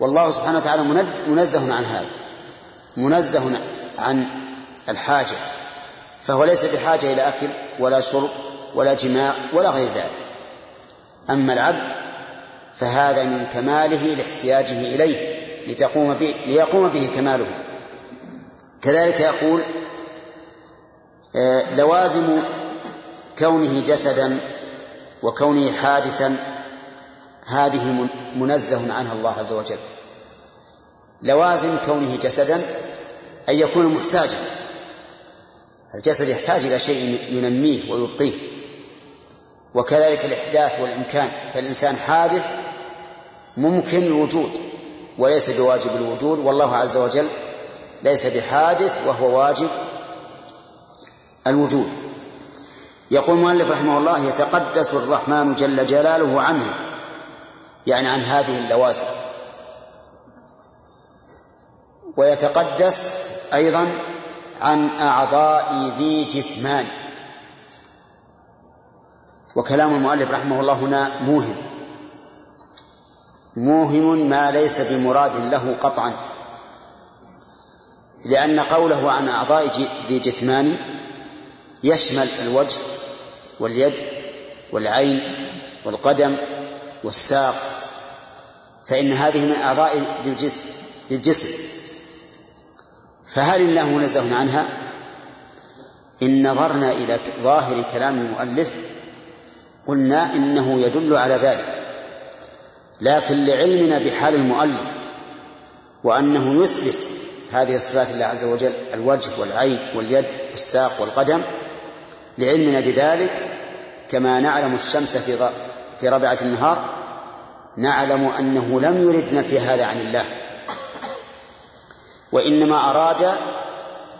والله سبحانه وتعالى منزه عن هذا منزه عن الحاجة. فهو ليس بحاجة إلى أكل ولا شرب ولا جماع ولا غير ذلك. أما العبد فهذا من كماله لاحتياجه إليه لتقوم به ليقوم به كماله. كذلك يقول آه، لوازم كونه جسدا وكونه حادثا هذه منزه عنها الله عز وجل. لوازم كونه جسدا أن يكون محتاجا الجسد يحتاج إلى شيء ينميه ويبقيه وكذلك الإحداث والإمكان فالإنسان حادث ممكن الوجود وليس بواجب الوجود والله عز وجل ليس بحادث وهو واجب الوجود. يقول المؤلف رحمه الله يتقدس الرحمن جل جلاله عنه يعني عن هذه اللوازم. ويتقدس أيضا عن أعضاء ذي جثمان. وكلام المؤلف رحمه الله هنا موهم. موهم ما ليس بمراد له قطعا. لأن قوله عن أعضاء ذي جثمان يشمل الوجه واليد والعين والقدم والساق. فإن هذه من أعضاء ذي الجسم. فهل الله منزه عنها؟ إن نظرنا إلى ظاهر كلام المؤلف قلنا إنه يدل على ذلك. لكن لعلمنا بحال المؤلف وأنه يثبت هذه الصفات الله عز وجل الوجه والعين واليد والساق والقدم لعلمنا بذلك كما نعلم الشمس في في ربعة النهار نعلم أنه لم يرد نفي هذا عن الله. وإنما أراد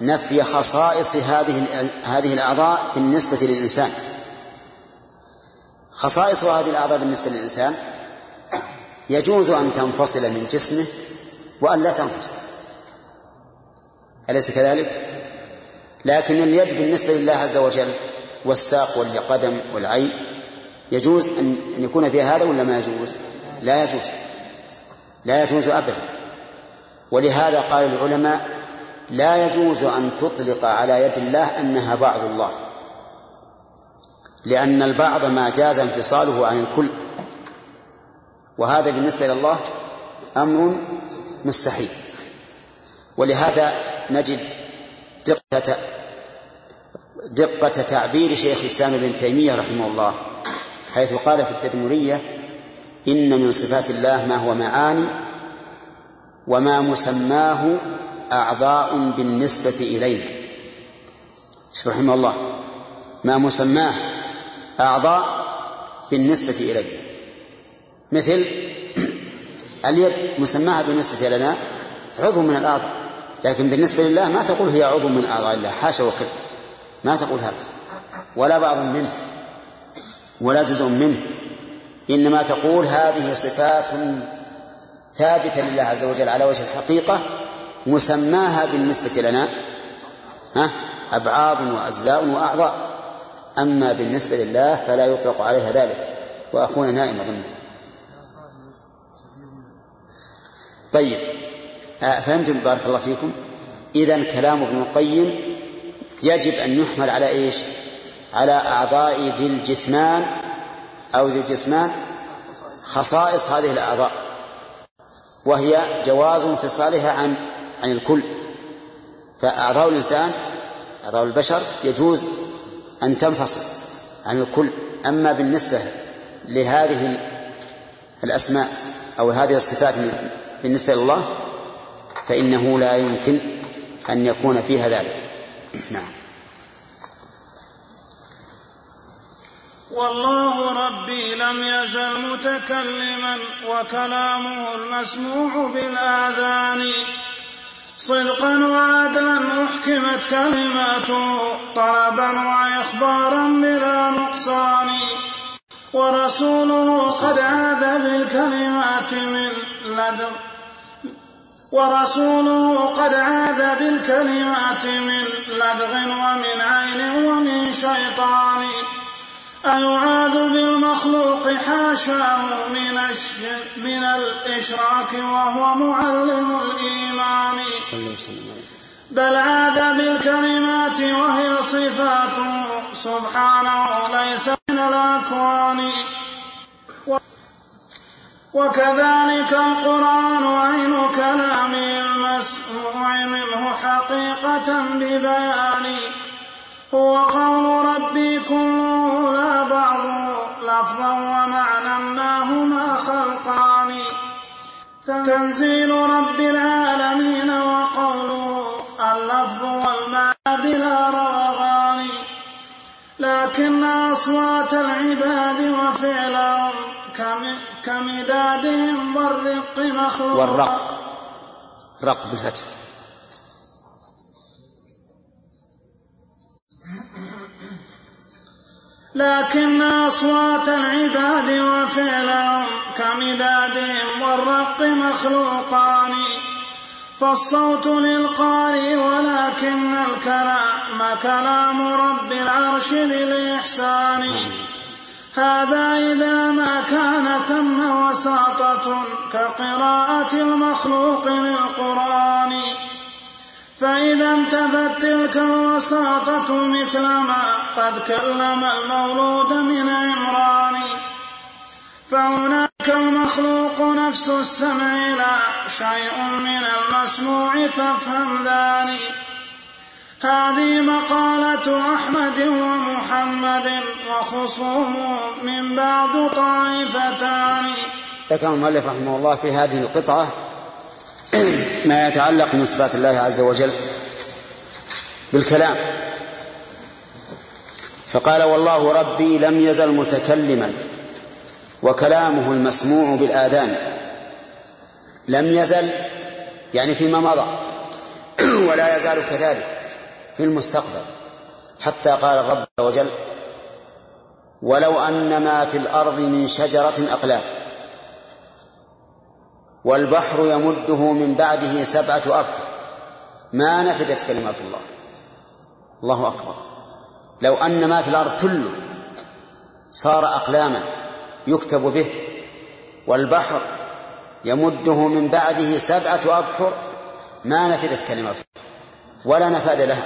نفي خصائص هذه هذه الأعضاء بالنسبة للإنسان خصائص هذه الأعضاء بالنسبة للإنسان يجوز أن تنفصل من جسمه وأن لا تنفصل أليس كذلك؟ لكن اليد بالنسبة لله عز وجل والساق والقدم والعين يجوز أن يكون فيها هذا ولا ما يجوز؟ لا يجوز لا يجوز أبدا ولهذا قال العلماء لا يجوز أن تطلق على يد الله أنها بعض الله لأن البعض ما جاز انفصاله عن الكل وهذا بالنسبة الله أمر مستحيل. ولهذا نجد دقة دقة تعبير شيخ الإسلام ابن تيمية رحمه الله حيث قال في التدمرية إن من صفات الله ما هو معاني وما مسماه أعضاء بالنسبة إلينا رحمه الله. ما مسماه أعضاء بالنسبة إلينا مثل اليد مسماها بالنسبة لنا عضو من الأعضاء. لكن بالنسبة لله ما تقول هي عضو من أعضاء الله. حاشا وكذا. ما تقول هذا. ولا بعض منه. ولا جزء منه. إنما تقول هذه صفات ثابتة لله عز وجل على وجه الحقيقة مسماها بالنسبة لنا ها أبعاض وأجزاء وأعضاء. أما بالنسبة لله فلا يطلق عليها ذلك. وأخونا نائم أظن. طيب آه، فهمتم بارك الله فيكم؟ إذا كلام ابن القيم يجب أن يحمل على إيش؟ على أعضاء ذي الجثمان أو ذي الجسمان خصائص هذه الأعضاء. وهي جواز انفصالها عن عن الكل. فأعضاء الإنسان أعضاء البشر يجوز أن تنفصل عن الكل. أما بالنسبة لهذه الأسماء أو هذه الصفات بالنسبة الله فإنه لا يمكن أن يكون فيها ذلك. نعم. والله ربي لم يزل متكلما وكلامه المسموع بالآذان. صدقا وعدلا أحكمت كلماته طلبا وإخبارا بلا نقصان. ورسوله قد عاد بالكلمات من لدغ ورسوله قد عاد بالكلمات من لدغ ومن عين ومن شيطان. أيعاذ بالمخلوق حاشاه من من الإشراك وهو معلم الإيمان. بل عاد بالكلمات وهي صفاته سبحانه ليس من الأكوان. وكذلك القرآن عين كلام المسموع منه حقيقة ببيان. هو قول ربي كله لا بعض لفظا ومعنى ما هما خلقان. تنزيل رب العالمين وقوله اللفظ والمعنى بلا روغان لكن أصوات العباد وفعلهم كمدادهم والرق مخلوق. والرق. رق بالفتح. لكن أصوات العباد وفعلهم كمدادهم والرق مخلوقان. فالصوت للقارئ ولكن الكلام كلام رب العرش للإحسان. هذا إذا ما كان ثم وساطة كقراءة المخلوق للقرآن. فإذا انتفت تلك الوساطة مثل ما قد كلم المولود من عمران فهناك المخلوق نفس السمع لا شيء من المسموع فافهم ذلك. هذه مقالة أحمد ومحمد وخصوم من بعد طائفتان. ذكر المؤلف رحمه الله في هذه القطعة ما يتعلق من صفات الله عز وجل بالكلام. فقال والله ربي لم يزل متكلما وكلامه المسموع بالآذان. لم يزل يعني فيما مضى ولا يزال كذلك في المستقبل. حتى قال الرب عز وجل ولو أن ما في الأرض من شجرة أقلام. والبحر يمده من بعده سبعة أبحر ما نفدت كلمات الله. الله أكبر. لو أن ما في الأرض كله صار أقلاما يكتب به. والبحر يمده من بعده سبعة أبحر ما نفدت كلماته ولا نفاد لها.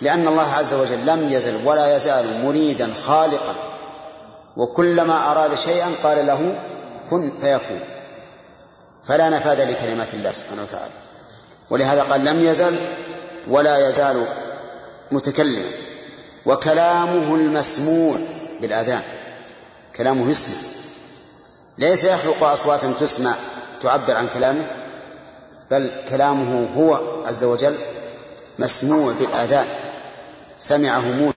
لأن الله عز وجل لم يزل ولا يزال مريدا خالقا. وكلما أراد شيئا قال له كن فيكون. فلا نفاد لكلمات الله سبحانه وتعالى. ولهذا قال لم يزل ولا يزال متكلما وكلامه المسموع بالآذان. كلامه يسمع. ليس يخلق أصواتا تسمع تعبر عن كلامه بل كلامه هو عز وجل مسموع بالآذان. سمعه موسى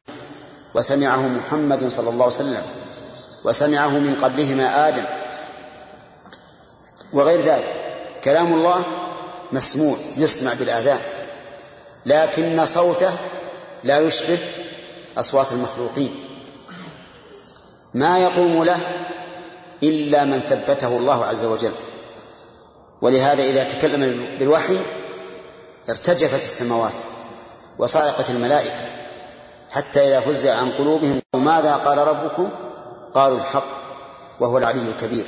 وسمعه محمد صلى الله عليه وسلم وسمعه من قبلهما آدم. وغير ذلك. كلام الله مسموع يسمع بالآذان لكن صوته لا يشبه أصوات المخلوقين. ما يقوم له إلا من ثبته الله عز وجل. ولهذا إذا تكلم بالوحي ارتجفت السماوات وصعقت الملائكة حتى إذا فزع عن قلوبهم ماذا قال ربكم؟ قالوا الحق وهو العلي الكبير.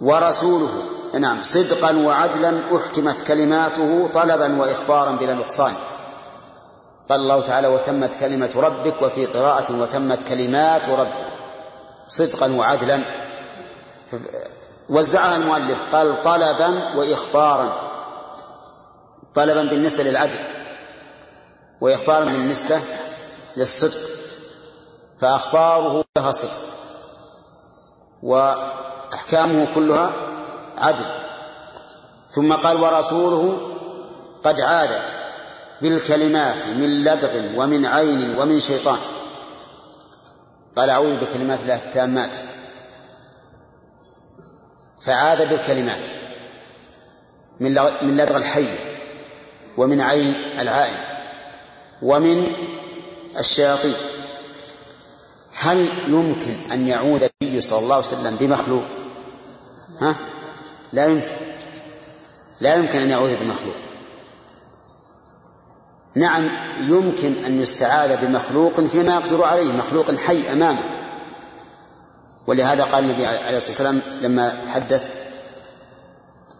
ورسوله. نعم صدقا وعدلا أحكمت كلماته طلبا وإخبارا بلا نقصان. قال الله تعالى وتمت كلمة ربك وفي قراءة وتمت كلمات ربك. صدقا وعدلا. وزعها المؤلف قال طلبا وإخبارا. طلبا بالنسبة للعدل وإخبارا بالنسبة للصدق. فأخباره لها صدق. وأحكامه كلها عدل. ثم قال ورسوله قد عاد بالكلمات من لدغ ومن عين ومن شيطان. قال أعوذ بكلمات الله التامات. فعاد بالكلمات من من لدغ الحية ومن عين العائن ومن الشياطين. هل يمكن أن يعود النبي صلى الله عليه وسلم بمخلوق؟ ها؟ لا يمكن. لا يمكن أن يعود بمخلوق. نعم يمكن أن يستعاذ بمخلوق فيما يقدر عليه مخلوق حي أمامك. ولهذا قال النبي عليه الصلاة والسلام لما تحدث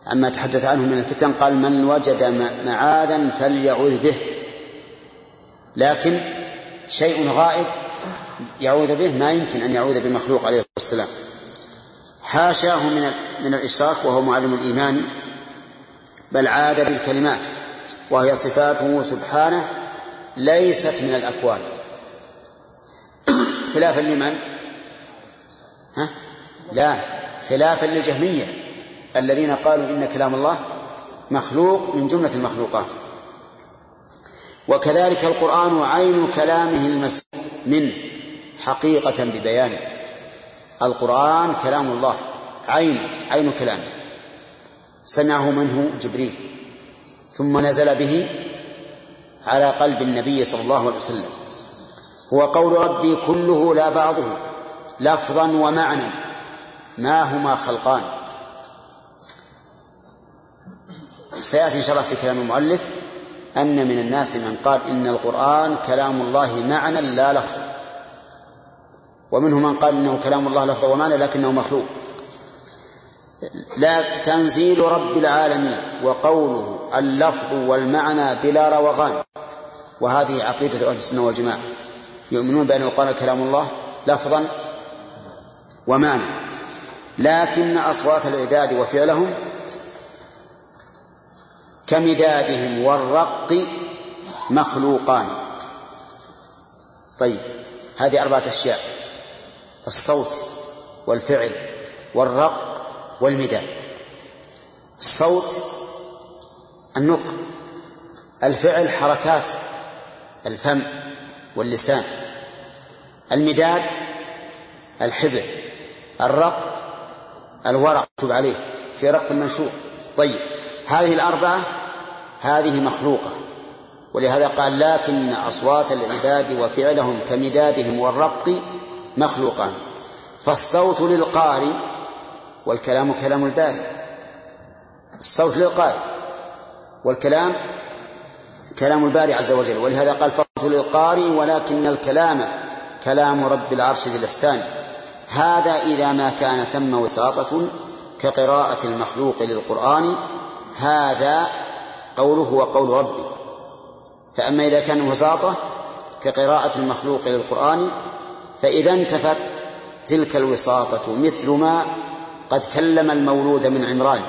عما تحدث عنه من الفتن قال من وجد معاذا فليعوذ به. لكن شيء غائب يعوذ به ما يمكن أن يعوذ بمخلوق عليه الصلاة والسلام. حاشاه من من الإشراك وهو معلم الإيمان بل عاد بالكلمات وهي صفاته سبحانه ليست من الأكوان خلافا لمن؟ ها؟ لا خلافا للجهمية الذين قالوا إن كلام الله مخلوق من جملة المخلوقات وكذلك القرآن عين كلامه المسيح منه حقيقة ببيانه القرآن كلام الله عين عين كلامه. سمعه منه جبريل. ثم نزل به على قلب النبي صلى الله عليه وسلم. هو قول ربي كله لا بعضه لفظا ومعنى ما هما خلقان؟ سيأتي إن شاء الله في كلام المؤلف أن من الناس من قال إن القرآن كلام الله معنى لا لفظ. ومنهم من قال إنه كلام الله لفظ ومعنى لكنه مخلوق. لا تنزيل رب العالمين وقوله اللفظ والمعنى بلا روغان. وهذه عقيدة أهل السنة والجماعة. يؤمنون بأن القرآن كلام الله لفظا ومعنى. لكن أصوات العباد وفعلهم كمدادهم والرق مخلوقان. طيب هذه أربعة أشياء. الصوت والفعل والرق والمداد. الصوت النطق الفعل حركات الفم واللسان المداد الحبر الرق الورق مكتوب عليه في رق منشور طيب هذه الأربعة هذه مخلوقة ولهذا قال لكن أصوات العباد وفعلهم كمدادهم والرق مخلوقان. فالصوت للقارئ والكلام كلام الباري الصوت للقارئ والكلام كلام الباري عز وجل. ولهذا قال فصل للقارئ ولكن الكلام كلام رب العرش ذي الإحسان. هذا إذا ما كان ثم وساطة كقراءة المخلوق للقرآن هذا قوله وقول ربي. فأما إذا كان وساطة كقراءة المخلوق للقرآن فإذا انتفت تلك الوساطة مثل ما قد كلم المولود من عمران.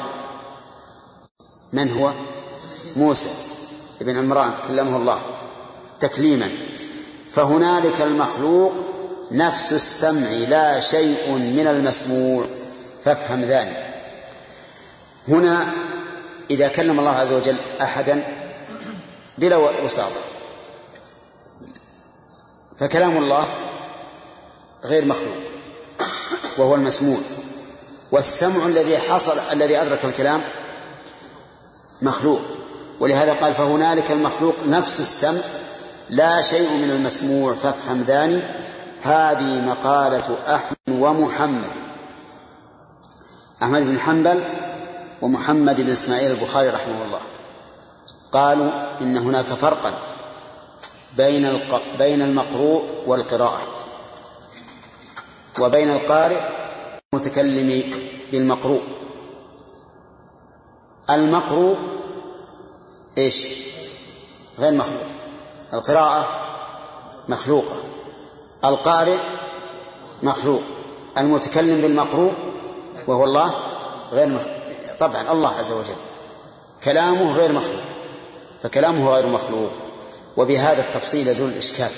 من هو؟ موسى ابن عمران كلمه الله تكليما. فهنالك المخلوق نفس السمع لا شيء من المسموع. فافهم ذلك. هنا إذا كلم الله عز وجل أحدا بلا وساطة. فكلام الله غير مخلوق وهو المسموع. والسمع الذي حصل الذي أدرك الكلام مخلوق. ولهذا قال فهنالك المخلوق نفس السمع لا شيء من المسموع. فافهم ذاني هذه مقالة أحمد ومحمد. أحمد بن حنبل ومحمد بن إسماعيل البخاري رحمه الله. قالوا إن هناك فرقا بين. بين المقروء والقراءة. وبين القارئ المتكلم بالمقروء. المقروء إيش؟ غير مخلوق. القراءة مخلوقة. القارئ مخلوق. المتكلم بالمقروء وهو الله غير مخلوق. طبعا الله عز وجل. كلامه غير مخلوق. فكلامه غير مخلوق. وبهذا التفصيل يزول الإشكال.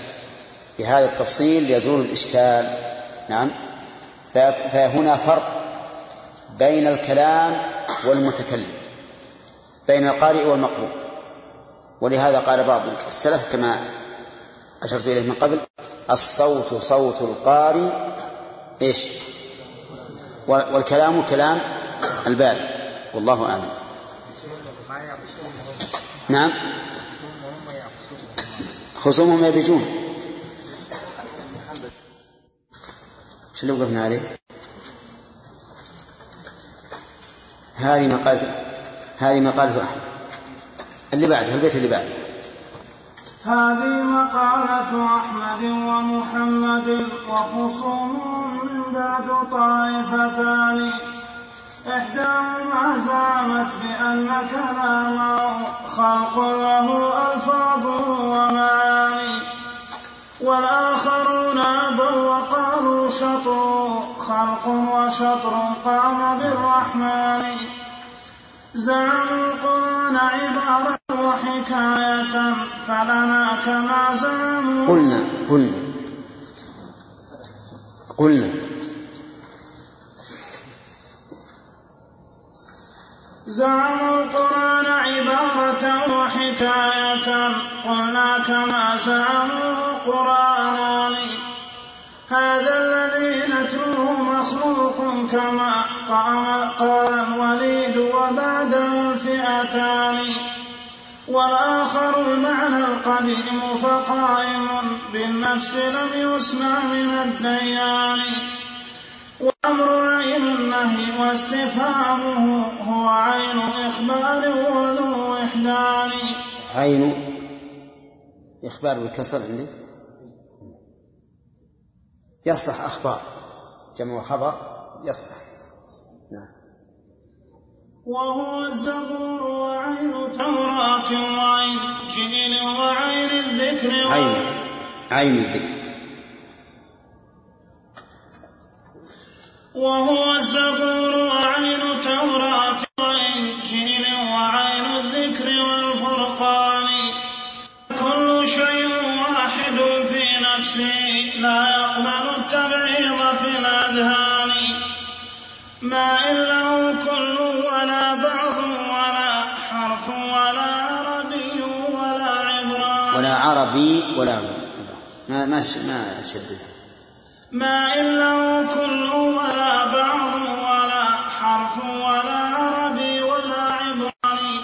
بهذا التفصيل يزول الإشكال. نعم. فهنا فرق بين الكلام والمتكلم بين القارئ والمقروء. ولهذا قال بعض السلف كما أشرت إليه من قبل الصوت صوت القارئ إيش؟ والكلام كلام الباري والله أعلم. نعم. خصومهم يبجون إيش اللي وقفنا عليه؟ هذه مقالة هذه مقالة أحمد. اللي بعده البيت اللي بعده. هذه مقالة أحمد ومحمد وخصومهم من بعد طائفتان. إحداهما زعمت بأن كلامه خلق له ألفاظ ومعاني. والآخرون أبوا وقالوا شطر خلق وشطر قام بالرحمن. زعموا القرآن عبارة وحكاية فلنا كما زعموا قلنا قلنا قلنا. زعموا القرآن عبارة وحكاية قلنا كما زعموا قرآنان هذا الذي نتلوه مخلوق كما قال الوليد وبعده الفئتان والآخر المعنى القديم فقائم بالنفس لم يسمع من الديان. وأمر عين النهي واستفهامه هو عين إخبار وذو إحدان عين إخبار بالكسر عندي. يصلح أخبار. جمع خبر يصلح. نعم. وهو الزبور وعين توراة وعين جيل وعين الذكر عين عين الذكر. وهو الزبور وعين توراة وإنجيل وعين الذكر والفرقان. كل شيء واحد في نفسه لا يقبل التبعيض في الأذهان. ما إلا كل ولا بعض ولا حرف ولا عربي ولا عبران. ولا عربي ولا ما ما ما شدد ما إلا كل ولا بعض ولا حرف ولا عربي ولا عبراني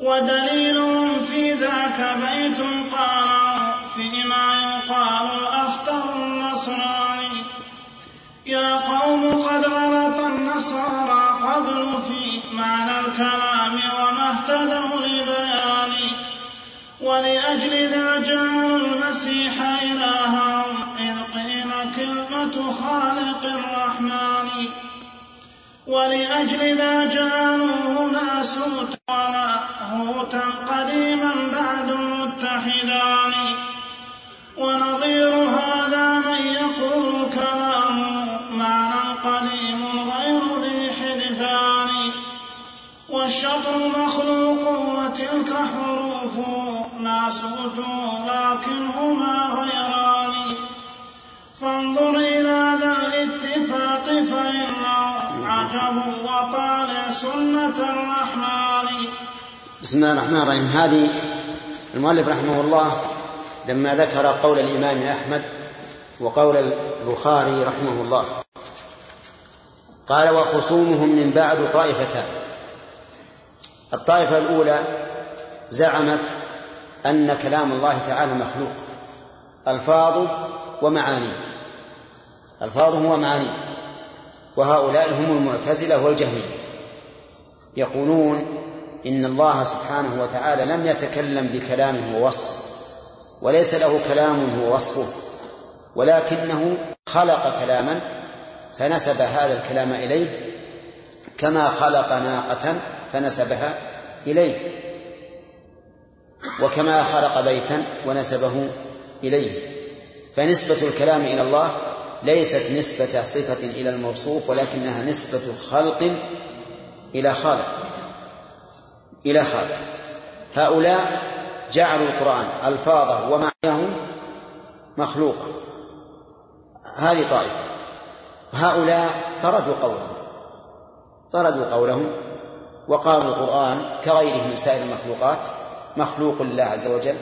ودليلهم في ذاك بيت قال فيما يقال الأخطر النصراني يا قوم قد غلط النصارى قبل في معنى الكلام وما اهتدوا لبيان. ولأجل ذا جعلوا المسيح إلههم إذ قيل كلمة خالق الرحمن. ولأجل ذا جعلوه ناسوت ولاهوتا قديما بعد المتحدان ونظير هذا من يقول كلامه معنى قديم غير ذي حدثان والشطر مخلوق وتلك حروفه ناسوت لكنهما غيران. فانظر إلى ذا الاتفاق فإنه عجب وطالع سنة الرحمن. بسم الله الرحمن الرحيم. هذه المؤلف رحمه الله لما ذكر قول الإمام أحمد وقول البخاري رحمه الله قال وخصومهم من بعد طائفتان. الطائفة الأولى زعمت أن كلام الله تعالى مخلوق. ألفاظه ومعانيه. ألفاظه ومعانيه. وهؤلاء هم المعتزلة والجهمية. يقولون إن الله سبحانه وتعالى لم يتكلم بكلامه ووصفه وليس له كلام هو وصفه. ولكنه خلق كلاما فنسب هذا الكلام إليه كما خلق ناقة فنسبها إليه وكما خلق بيتا ونسبه إليه. فنسبة الكلام إلى الله ليست نسبة صفة إلى الموصوف ولكنها نسبة خلق إلى خالق إلى خالق. هؤلاء جعلوا القرآن ألفاظه ومعناه مخلوقا. هذه طائفة. هؤلاء طردوا قولهم. طردوا قولهم وقالوا القرآن كغيره من سائر المخلوقات مخلوق لله عز وجل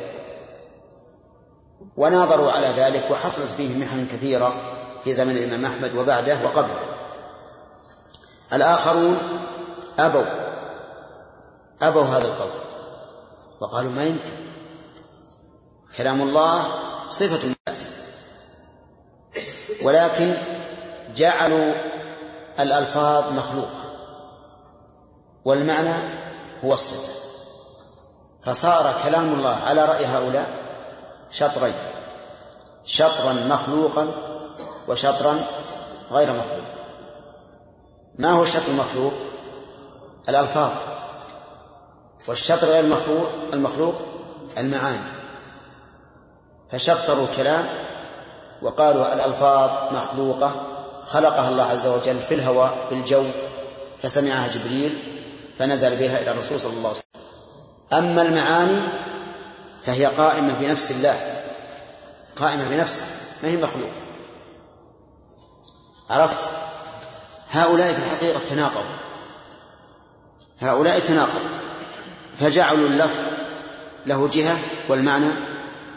وناظروا على ذلك وحصلت فيه محن كثيرة في زمن الإمام أحمد وبعده وقبله. الآخرون أبوا أبوا هذا القول وقالوا ما يمكن. كلام الله صفة ولكن جعلوا الألفاظ مخلوقة. والمعنى هو الصفة. فصار كلام الله على رأي هؤلاء شطرين. شطرا مخلوقا وشطرا غير مخلوق. ما هو الشطر المخلوق؟ الألفاظ. والشطر غير المخلوق المخلوق المعاني. فشطروا الكلام وقالوا الألفاظ مخلوقة خلقها الله عز وجل في الهواء في الجو فسمعها جبريل فنزل بها إلى الرسول صلى الله عليه وسلم. أما المعاني فهي قائمة بنفس الله قائمة بنفسه ما هي مخلوق عرفت؟ هؤلاء في الحقيقة تناقضوا. هؤلاء تناقضوا. فجعلوا اللفظ له جهة والمعنى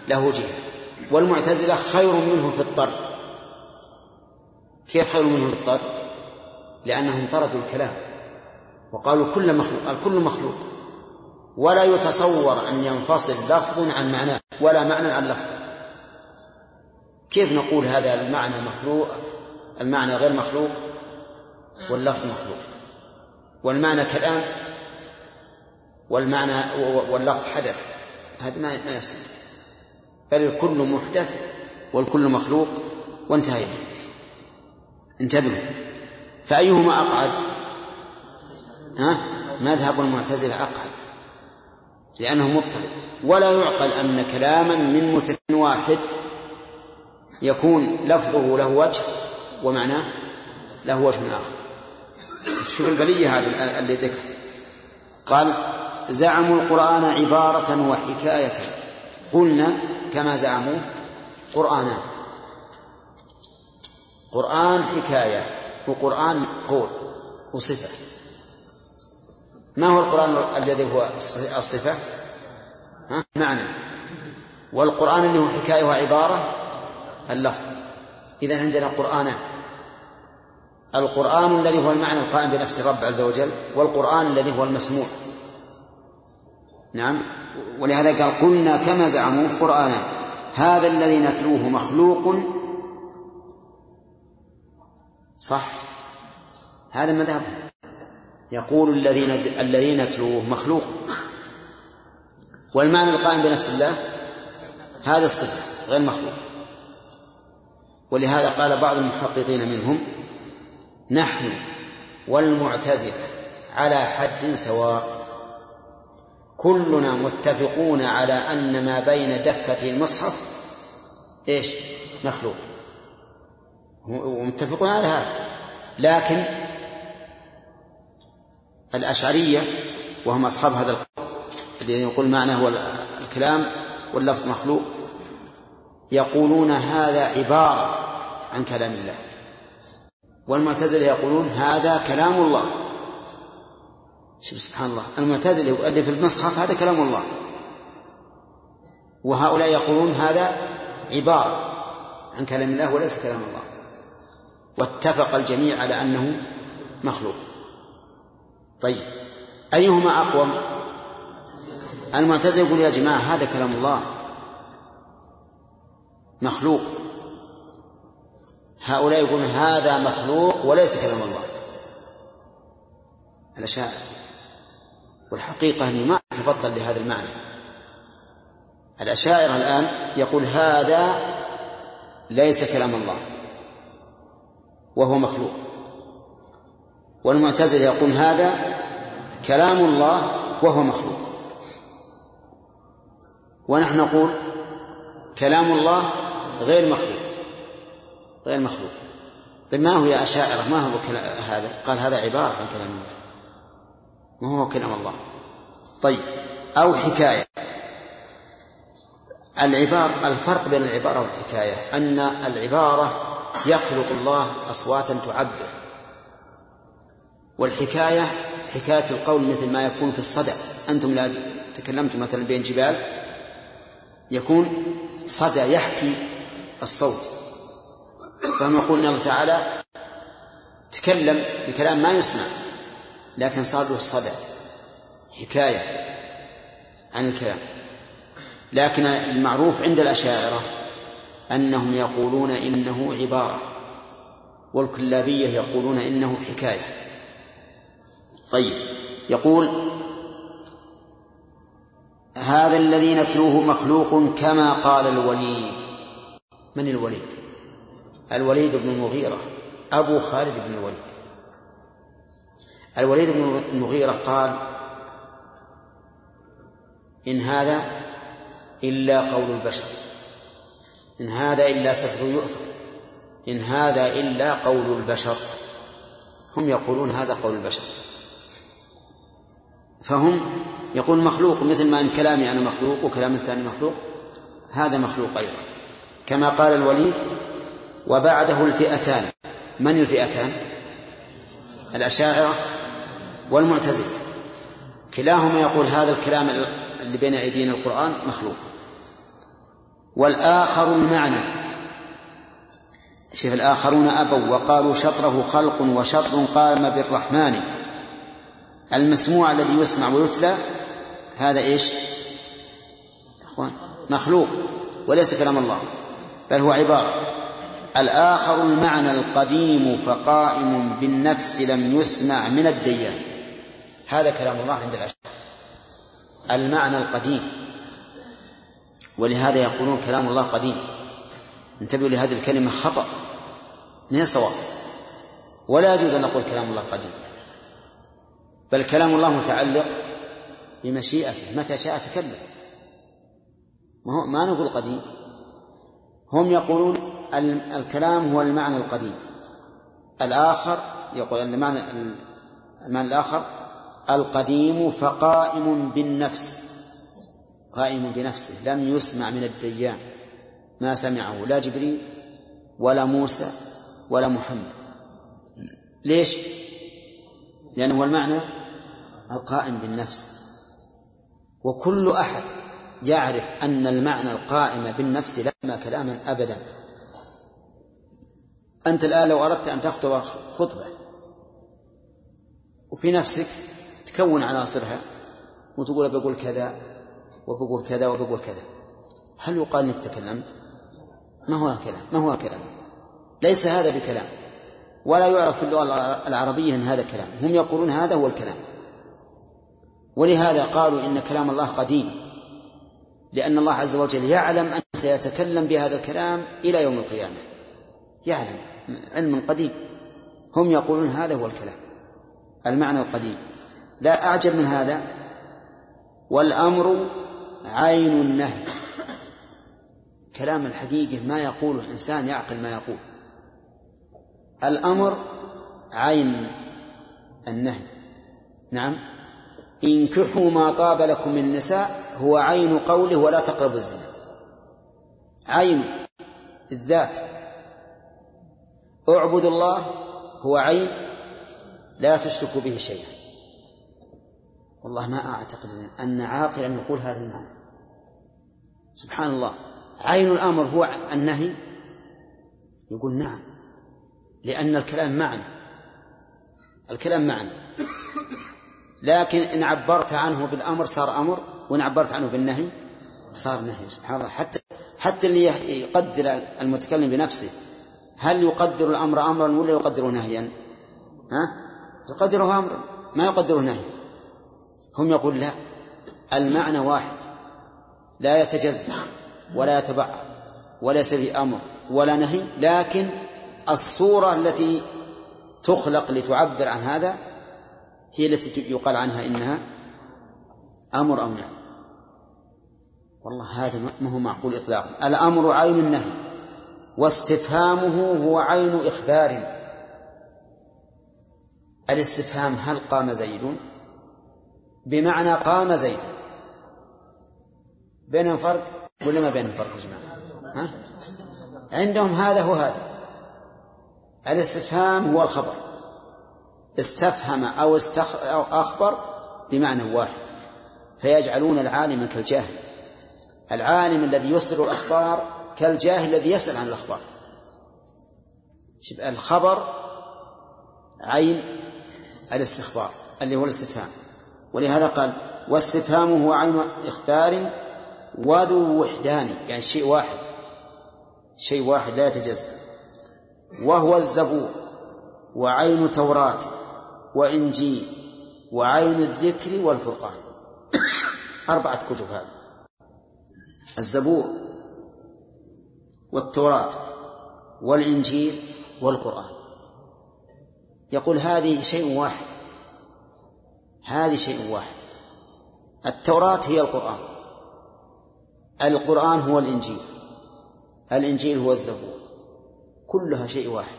له جهة. والمعتزلة خير منه في الطرد. كيف خير منه في الطرد؟ لأنهم طردوا الكلام وقالوا كل مخلوق الكل مخلوق. ولا يتصور أن ينفصل لفظ عن معناه ولا معنى عن لفظ كيف نقول هذا المعنى مخلوق؟ المعنى غير مخلوق؟ واللفظ مخلوق. والمعنى كلام؟ والمعنى واللفظ حدث. هذا ما يصير. بل الكل محدث والكل مخلوق وانتهينا انتبهوا. فأيهما أقعد؟ ها؟ مذهب المعتزلة أقعد. لأنه مضطرب ولا يعقل أن كلاما من متكن واحد يكون لفظه له وجه ومعناه له وجه آخر. شوف البلية هذا اللي ذكر. قال زعموا القرآن عبارة وحكاية. قلنا كما زعموا قرآنان. قرآن حكاية وقرآن قول وصفة. ما هو القرآن الذي هو الصفة ها؟ معنى. والقرآن اللي هو حكاية وعبارة؟ اللفظ. إذا عندنا قرآنان. القرآن الذي هو المعنى القائم بنفس الرب عز وجل والقرآن الذي هو المسموع. نعم. ولهذا قال قلنا كما زعموا قرآنا هذا الذي نتلوه مخلوق. صح. هذا مذهبهم يقول الذين الذين يتلوه مخلوق. والمعنى القائم بنفس الله هذا الصفة غير مخلوق. ولهذا قال بعض المحققين منهم نحن والمعتزلة على حد سواء. كلنا متفقون على أن ما بين دفتي المصحف إيش؟ مخلوق. ومتفقون على هذا. لكن الأشعرية وهم أصحاب هذا القول الذي يقول معناه هو الكلام واللفظ مخلوق يقولون هذا عبارة عن كلام الله. والمعتزلة يقولون هذا كلام الله. شوف سبحان الله. المعتزلة يؤلف المصحف هذا كلام الله. وهؤلاء يقولون هذا عبارة عن كلام الله وليس كلام الله. واتفق الجميع على أنه مخلوق. طيب أيهما أقوم؟ المعتزلة يقول يا جماعة هذا كلام الله. مخلوق. هؤلاء يقولون هذا مخلوق وليس كلام الله. الأشاعرة. والحقيقة أني ما أتفضل لهذا المعنى. الأشاعرة الآن يقول هذا ليس كلام الله وهو مخلوق. والمعتزلة يقول هذا كلام الله وهو مخلوق. ونحن نقول كلام الله غير مخلوق غير مخلوق. طيب ما هو يا أشاعرة؟ ما هو هذا؟ قال هذا عبارة عن كلام الله. ما هو كلام الله. طيب. أو حكاية. العبارة الفرق بين العبارة والحكاية أن العبارة يخلق الله أصواتا تعبر. والحكاية حكاية القول مثل ما يكون في الصدع. أنتم لا تكلمتم مثلا بين جبال. يكون صدى يحكي الصوت. فهم يقول الله تعالى تكلم بكلام ما يسمع. لكن صار له الصدى حكاية عن الكلام. لكن المعروف عند الأشاعرة أنهم يقولون إنه عبارة والكلابية يقولون إنه حكاية. طيب يقول هذا الذي نتلوه مخلوق كما قال الوليد. من الوليد؟ الوليد بن المغيرة أبو خالد بن الوليد. الوليد بن المغيرة قال إن هذا إلا قول البشر إن هذا إلا سحر يؤثر إن هذا إلا قول البشر. هم يقولون هذا قول البشر. فهم يقول مخلوق مثل ما إن كلامي أنا مخلوق وكلام الثاني مخلوق هذا مخلوق أيضا. كما قال الوليد وبعده الفئتان. من الفئتان؟ الأشاعرة والمعتزلة. كلاهما يقول هذا الكلام اللي بين أيدينا القرآن مخلوق. والآخر المعنى. شوف الآخرون أبوا وقالوا شطره خلق وشطر قام بالرحمن. المسموع الذي يسمع ويتلى هذا إيش؟ إخوان مخلوق وليس كلام الله بل هو عبارة. الآخر المعنى القديم فقائم بالنفس لم يسمع من الديان. هذا كلام الله عند الأشياء المعنى القديم ولهذا يقولون كلام الله قديم. انتبهوا لهذه الكلمة خطأ من الصواب. ولا يجوز أن نقول كلام الله قديم بل كلام الله متعلق بمشيئته متى شاء تكلم. ما, ما نقول قديم. هم يقولون الكلام هو المعنى القديم. الآخر يقول المعنى المعنى الآخر القديم فقائم بالنفس قائم بنفسه لم يسمع من الديان ما سمعه لا جبريل ولا موسى ولا محمد. ليش؟ لأنه هو المعنى القائم بالنفس. وكل أحد يعرف أن المعنى القائم بالنفس لما كلاما أبدا. أنت الآن لو أردت أن تخطب خطبة وفي نفسك تكون عناصرها وتقول بقول كذا وبقول كذا وبقول كذا. هل يقال إنك تكلمت؟ ما هو كلام ما هو كلام. ليس هذا بكلام. ولا يعرف في اللغة العربية أن هذا كلام. هم يقولون هذا هو الكلام. ولهذا قالوا إن كلام الله قديم. لأن الله عز وجل يعلم أنه سيتكلم بهذا الكلام إلى يوم القيامة. يعلم علم قديم. هم يقولون هذا هو الكلام. المعنى القديم. لا أعجب من هذا. والأمر عين النهي. كلام الحقيقة ما يقوله إنسان يعقل ما يقول. الأمر عين النهي. نعم. انكحوا ما طاب لكم من النساء هو عين قوله ولا تقربوا الزنا. عين الذات. اعبدوا الله هو عين لا تشركوا به شيئا. والله ما أعتقد أن عاقلا يقول هذا المعنى. سبحان الله. عين الأمر هو النهي؟ يقول نعم. لأن الكلام معنى. الكلام معنى. لكن إن عبرت عنه بالأمر صار أمر وإن عبرت عنه بالنهي صار نهي. سبحان الله. حتى حتى اللي يقدر المتكلم بنفسه هل يقدر الأمر أمرا ولا يقدره نهيا؟ ها؟ يقدره أمرا. ما يقدره نهيا هم يقول لا. المعنى واحد. لا يتجزأ ولا يتبعض وليس في أمر ولا نهي لكن الصورة التي تخلق لتعبر عن هذا هي التي يقال عنها إنها أمر أو نهي. والله هذا ما هو معقول إطلاقا. الأمر عين النهي واستفهامه هو عين إخبار. الاستفهام هل قام زيد؟ بمعنى قام زيد. بينهم فرق ولا ما بينهم فرق يا جماعة؟ ها؟ عندهم هذا هو هذا. الاستفهام هو الخبر. استفهم أو, استخ... أو أخبر بمعنى واحد. فيجعلون العالم كالجاهل. العالم الذي يصدر الأخبار كالجاهل الذي يسأل عن الأخبار. الخبر عين الاستخبار اللي هو الاستفهام. ولهذا قال واستفهامه هو عين إخبار وذو وحدان يعني شيء واحد. شيء واحد لا يتجزأ. وهو الزبور وعين توراة وإنجيل وعين الذكر والفرقان. أربعة كتب هذه. الزبور والتوراة والإنجيل والقرآن. يقول هذه شيء واحد. هذه شيء واحد. التوراة هي القرآن. القرآن هو الإنجيل. الإنجيل هو الزبور. كلها شيء واحد.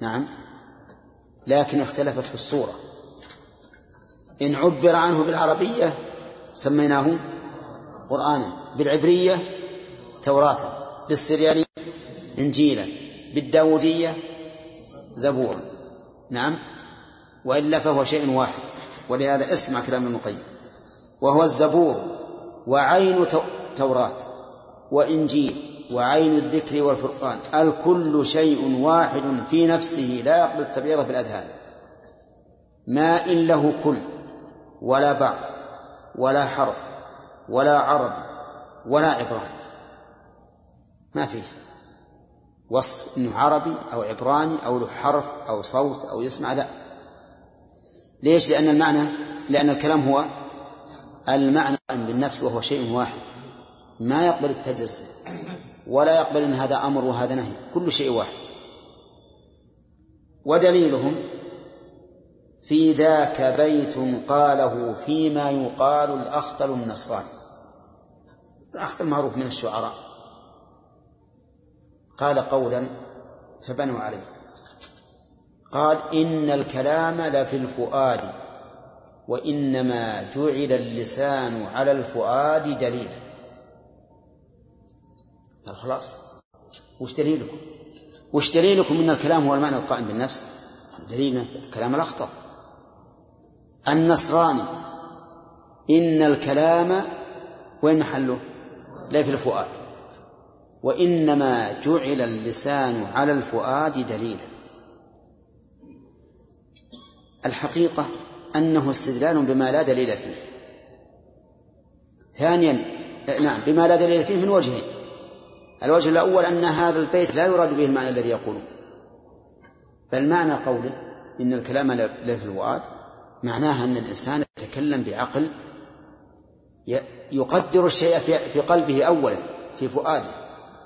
نعم. لكن اختلفت في الصورة. إن عبر عنه بالعربية سميناه قرآنا. بالعبرية توراة. بالسريانية إنجيلا. بالداودية زبورا. نعم. وإلا فهو شيء واحد. ولهذا اسمع كلام ابن القيم. وهو الزبور وعين توراة وإنجيل وعين الذكر والفرقان. الكل شيء واحد في نفسه لا يقبل التبعيض في الأذهان. ما إن له كل ولا بعض ولا حرف ولا عرب ولا عبران. ما فيه. وصف إنه عربي أو عبراني أو له حرف أو صوت أو يسمع لا. ليش؟ لأن المعنى لأن الكلام هو المعنى بالنفس وهو شيء واحد. ما يقبل التجزئ ولا يقبل إن هذا أمر وهذا نهي كل شيء واحد. ودليلهم في ذاك بيت قاله فيما يقال الأخطل النصراني. الأخطل معروف من الشعراء. قال قولا فبنوا عليه. قال إن الكلام لفي الفؤاد وإنما جعل اللسان على الفؤاد دليلا. قال خلاص وش دليلكم؟ وش دليلكم إن الكلام هو المعنى القائم بالنفس؟ دليلنا كلام الأخطر. النصراني إن الكلام وين محله؟ لا في الفؤاد. وإنما جعل اللسان على الفؤاد دليلا. الحقيقة أنه استدلال بما لا دليل فيه. ثانيا نعم بما لا دليل فيه من وجهين. الوجه الأول أن هذا البيت لا يراد به المعنى الذي يقوله. بل معنى قوله إن الكلام لا في الفؤاد معناها أن الإنسان يتكلم بعقل يقدر الشيء في قلبه أولا في فؤاده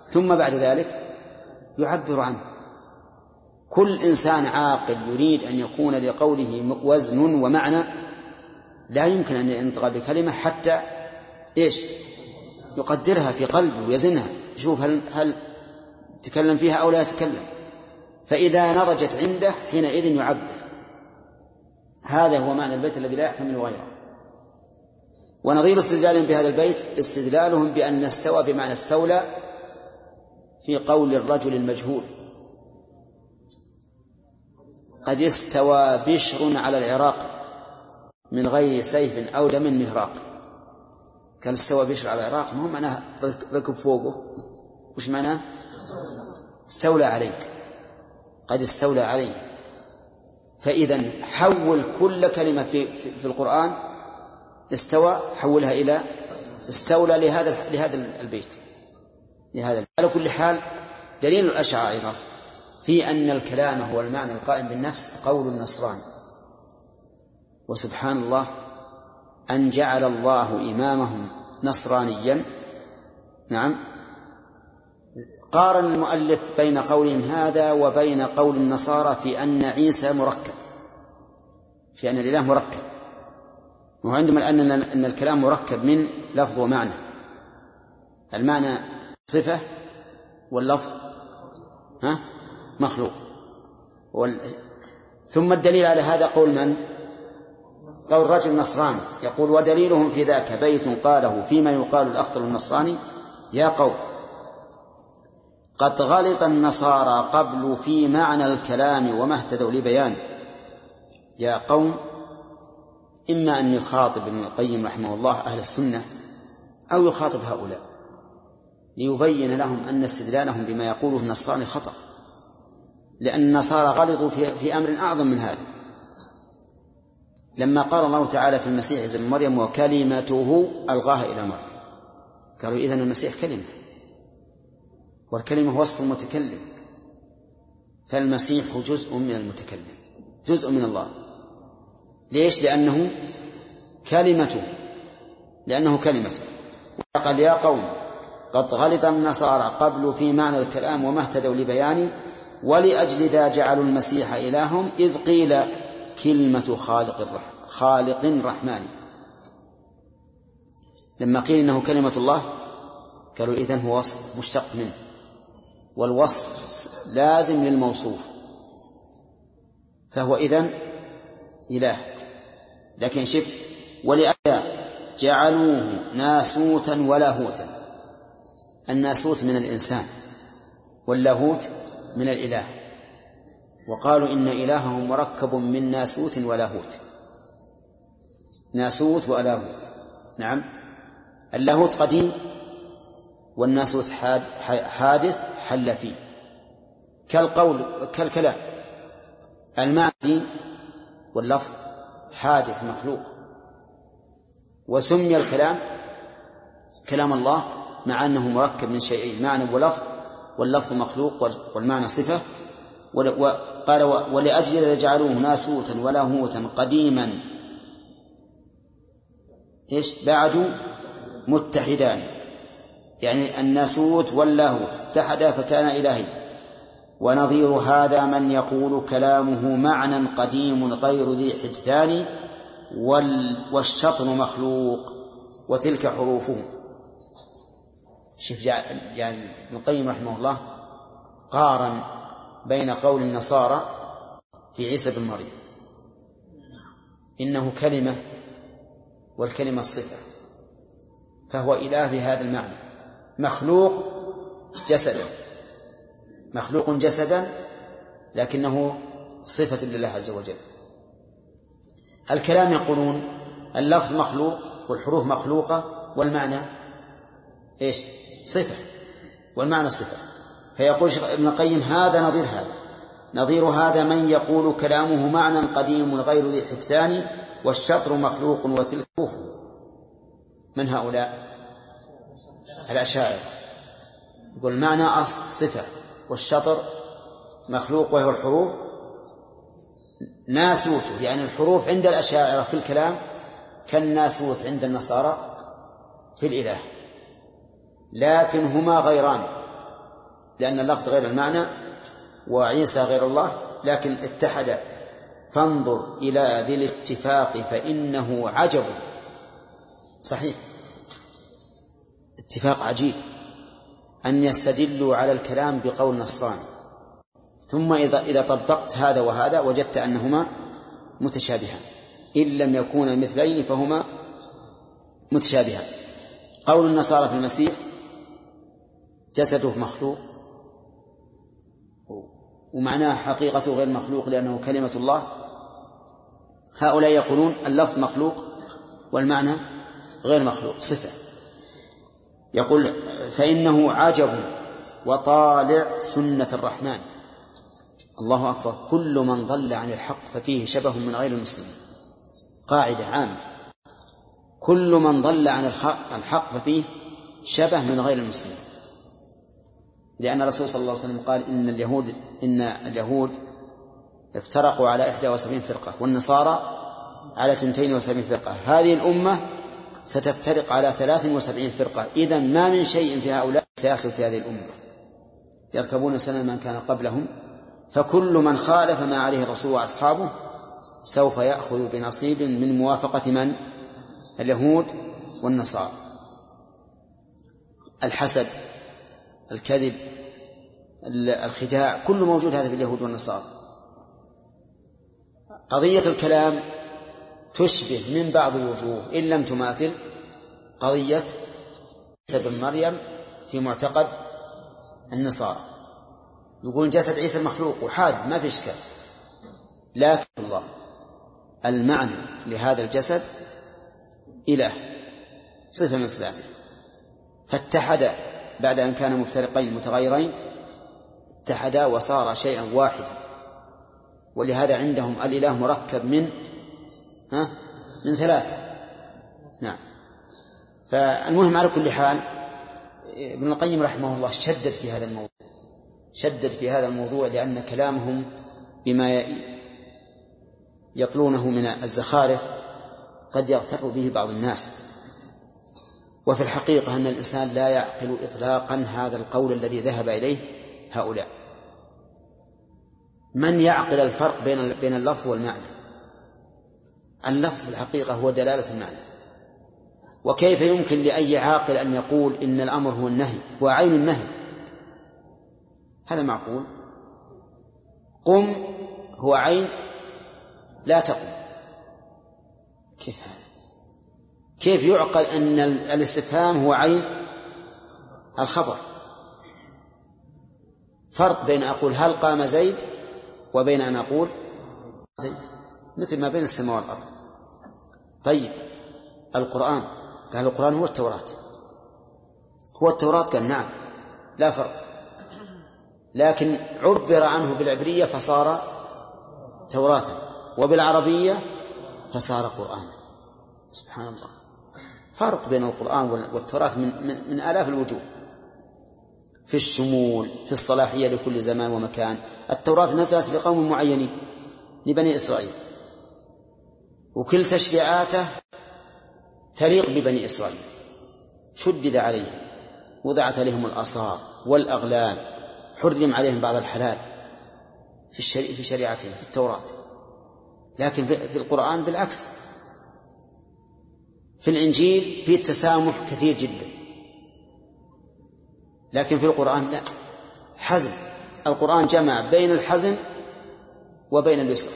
ثم بعد ذلك يعبر عنه. كل إنسان عاقل يريد أن يكون لقوله وزن ومعنى لا يمكن أن ينطق بكلمة حتى إيش؟ يقدرها في قلبه ويزنها. يشوف هل هل تكلم فيها أو لا يتكلم. فإذا نضجت عنده حينئذ يعبر. هذا هو معنى البيت الذي لا يحتمل غيره. ونظير استدلالهم بهذا البيت استدلالهم بأن استوى بمعنى استولى في قول الرجل المجهول. قد استوى بشر على العراق من غير سيف أو دم مهراق. كان استوى بشر على العراق ما هو معناه ركب فوقه؟ وش معناه؟ استولى عليه قد استولى عليه. فإذا حول كل كلمة في, في القرآن استوى حولها إلى استولى لهذا لهذا البيت. لهذا على كل حال دليل الأشاعرة في أن الكلام هو المعنى القائم بالنفس قول النصران. وسبحان الله أن جعل الله إمامهم نصرانيا. نعم. قارن المؤلف بين قولهم هذا وبين قول النصارى في أن عيسى مركب. في أن الإله مركب. وعندما أن أن الكلام مركب من لفظ ومعنى. المعنى صفة واللفظ. ها؟ مخلوق. وال... ثم الدليل على هذا قول من؟ قول رجل نصراني يقول ودليلهم في ذاك بيت قاله فيما يقال الأخطر النصراني يا قوم قد غلط النصارى قبل في معنى الكلام وما اهتدوا لبيان. يا قوم إما أن يخاطب ابن القيم رحمه الله أهل السنة أو يخاطب هؤلاء ليبين لهم أن استدلالهم بما يقوله النصراني خطأ. لأن النصارى غلطوا في, في أمر أعظم من هذا. لما قال الله تعالى في المسيح عيسى بن مريم وكلمته ألغاها إلى مريم. قالوا إذن المسيح كلمة. والكلمة وصف المتكلم. فالمسيح جزء من المتكلم. جزء من الله. ليش؟ لأنه كلمته. لأنه كلمته. وقال يا قوم قد غلط النصارى قبل في معنى الكلام وما اهتدوا لبياني ولأجل ذا جعلوا المسيح إلههم إذ قيل كلمة خالق الرحمن خالق رحمن. لما قيل إنه كلمة الله قالوا إذن هو وصف مشتق منه. والوصف لازم للموصوف. فهو إذن إله. لكن شف ولأذا جعلوه ناسوتا ولاهوتا. الناسوت من الإنسان. واللاهوت من الإله. وقالوا إن إلههم مركب من ناسوت ولاهوت ناسوت ولاهوت نعم. اللاهوت قديم والناسوت حادث حل فيه. كالقول كالكلام. المعنى واللفظ حادث مخلوق. وسمي الكلام كلام الله مع أنه مركب من شيئين معنى ولفظ واللفظ مخلوق والمعنى صفة. وقال ولأجل ذلك جعلوه ناسوتا ولاهوتا قديما. إيش؟ بعد متحدان. يعني الناسوت واللاهوت. اتحدا فكان إلهي. ونظير هذا من يقول كلامه معنى قديم غير ذي حدثان والشطر مخلوق. وتلك حروفه. شوف يعني ابن القيم رحمه الله قارن بين قول النصارى في عيسى بن مريم. إنه كلمة والكلمة الصفة فهو إله بهذا المعنى. مخلوق جسدا. مخلوق جسدا لكنه صفة لله عز وجل. الكلام يقولون اللفظ مخلوق والحروف مخلوقة والمعنى إيش؟ صفة. والمعنى صفة. فيقول ابن القيم هذا نظير هذا. نظير هذا من يقول كلامه معنى قديم غير ذي حدثان والشطر مخلوق وتلك من هؤلاء؟ الأشاعرة. يقول معنى أصل صفة. والشطر مخلوق وهو الحروف. ناسوته يعني الحروف عند الأشاعرة في الكلام كالناسوت عند النصارى في الإله. لكن هما غيران لأن اللفظ غير المعنى وعيسى غير الله لكن اتحد. فانظر إلى ذي الاتفاق فإنه عجب. صحيح. اتفاق عجيب. أن يستدلوا على الكلام بقول نصراني ثم إذا إذا طبقت هذا وهذا وجدت أنهما متشابهان. إن لم يكونا مثلين فهما متشابهان. قول النصارى في المسيح جسده مخلوق؟ ومعناه حقيقته غير مخلوق لأنه كلمة الله؟ هؤلاء يقولون اللفظ مخلوق والمعنى غير مخلوق صفة. يقول فإنه عجب وطالع سنة الرحمن. الله أكبر. كل من ضل عن الحق ففيه شبه من غير المسلمين. قاعدة عامة. كل من ضل عن الحق ففيه شبه من غير المسلمين. لأن الرسول صلى الله عليه وسلم قال إن اليهود إن اليهود افترقوا على 71 فرقة والنصارى على 72 فرقة. هذه الأمة ستفترق على 73 فرقة. إذا ما من شيء في هؤلاء سيأخذ في هذه الأمة. يركبون سنة من كان قبلهم فكل من خالف ما عليه الرسول وأصحابه سوف يأخذ بنصيب من موافقة من؟ اليهود والنصارى. الحسد. الكذب الخداع كل موجود هذا في اليهود والنصارى. قضية الكلام تشبه من بعض الوجوه إن لم تماثل قضية عيسى بن مريم في معتقد النصارى. يقول جسد عيسى المخلوق وحادث ما في إشكال. لكن الله المعنى لهذا الجسد إله صفة من صفاته. فاتحد بعد أن كان مفترقين متغيرين اتحدا وصار شيئا واحدا. ولهذا عندهم الإله مركب من ها من ثلاثة. نعم. فالمهم على كل حال ابن القيم رحمه الله شدد في هذا الموضوع. شدد في هذا الموضوع لأن كلامهم بما يطلونه من الزخارف قد يغتر به بعض الناس. وفي الحقيقة أن الإنسان لا يعقل إطلاقا هذا القول الذي ذهب إليه هؤلاء. من يعقل الفرق بين بين اللفظ والمعنى؟ اللفظ في الحقيقة هو دلالة المعنى. وكيف يمكن لأي عاقل أن يقول إن الأمر هو النهي هو عين النهي؟ هذا معقول. قم هو عين لا تقم. كيف هذا؟ كيف يعقل أن الاستفهام هو عين الخبر؟ فرق بين أقول هل قام زيد وبين أن أقول زيد مثل ما بين السماء والأرض. طيب القرآن قال القرآن هو التوراة. هو التوراة قال نعم لا فرق. لكن عبر عنه بالعبرية فصار توراة وبالعربية فصار قرآنا سبحان الله. فرق بين القرآن والتوراة من, من, من آلاف الوجوه. في الشمول في الصلاحية لكل زمان ومكان. التوراة نزلت لقوم معينين لبني إسرائيل. وكل تشريعاته تليق ببني إسرائيل. شدد عليهم وضعت عليهم الآثار والأغلال حرم عليهم بعض الحلال في في شريعتهم في التوراة. لكن في القرآن بالعكس. في الإنجيل فيه التسامح كثير جدا. لكن في القرآن لا. حزم. القرآن جمع بين الحزم وبين اليسر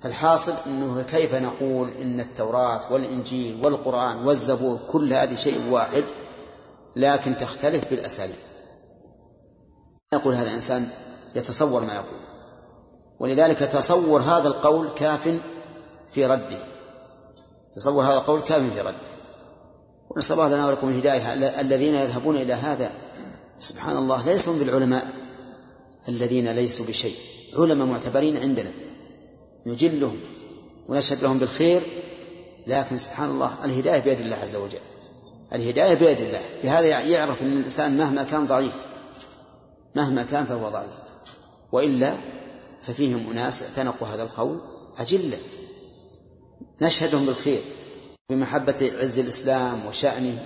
فالحاصل أنه كيف نقول إن التوراة والإنجيل والقرآن والزبور كل هذه شيء واحد لكن تختلف بالأساليب. يقول هذا الإنسان يتصور ما يقول. ولذلك تصور هذا القول كاف في رده. تصور هذا القول كاف في رده ونسأل الله لنا ولكم الهداية الذين يذهبون إلى هذا. سبحان الله ليسوا بالعلماء الذين ليسوا بشيء. علماء معتبرين عندنا. نجلهم ونشهد لهم بالخير. لكن سبحان الله الهداية بيد الله عز وجل. الهداية بيد الله. بهذا يعرف أن الإنسان مهما كان ضعيف. مهما كان فهو ضعيف. وإلا ففيهم أناس اعتنقوا هذا القول. أجلة. نشهدهم بالخير بمحبة عز الإسلام وشأنه.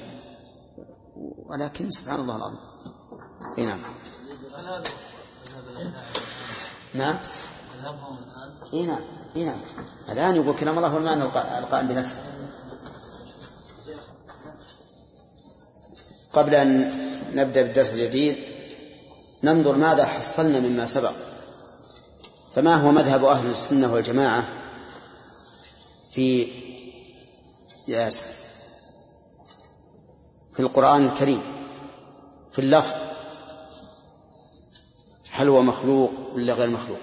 ولكن سبحان الله العظيم. أي نعم. نعم. أي نعم. أي نعم. الآن يقول كلام الله هو المعنى القائم بنفسه. قبل أن نبدأ بالدرس الجديد ننظر ماذا حصلنا مما سبق. فما هو مذهب أهل السنة والجماعة؟ في ياسر في القرآن الكريم في اللفظ هل هو مخلوق ولا غير مخلوق؟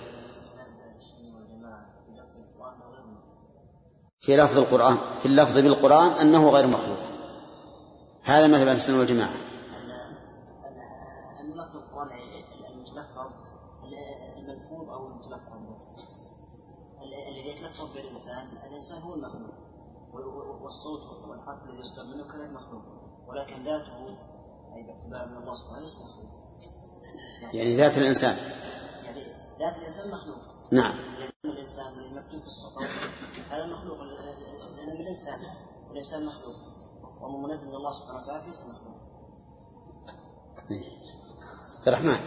في لفظ القرآن في اللفظ بالقرآن أنه غير مخلوق. هذا مذهب أهل السنة والجماعة الملفوظ أو المتلفظ الذي يتلفظ بالإنسان المخلوق والصوت والحرف الذي يصدر منه كذلك مخلوق ولكن ذاته أي باعتبار من الله سبحانه ليس مخلوق يعني, يعني ذات الإنسان. يعني ذات الإنسان مخلوق. نعم. الإنسان المكتوب في الصفات هذا مخلوق. لأن الإنسان والإنسان مخلوق. ومن منزل من الله سبحانه وتعالى ليس مخلوق. عبد الرحمن.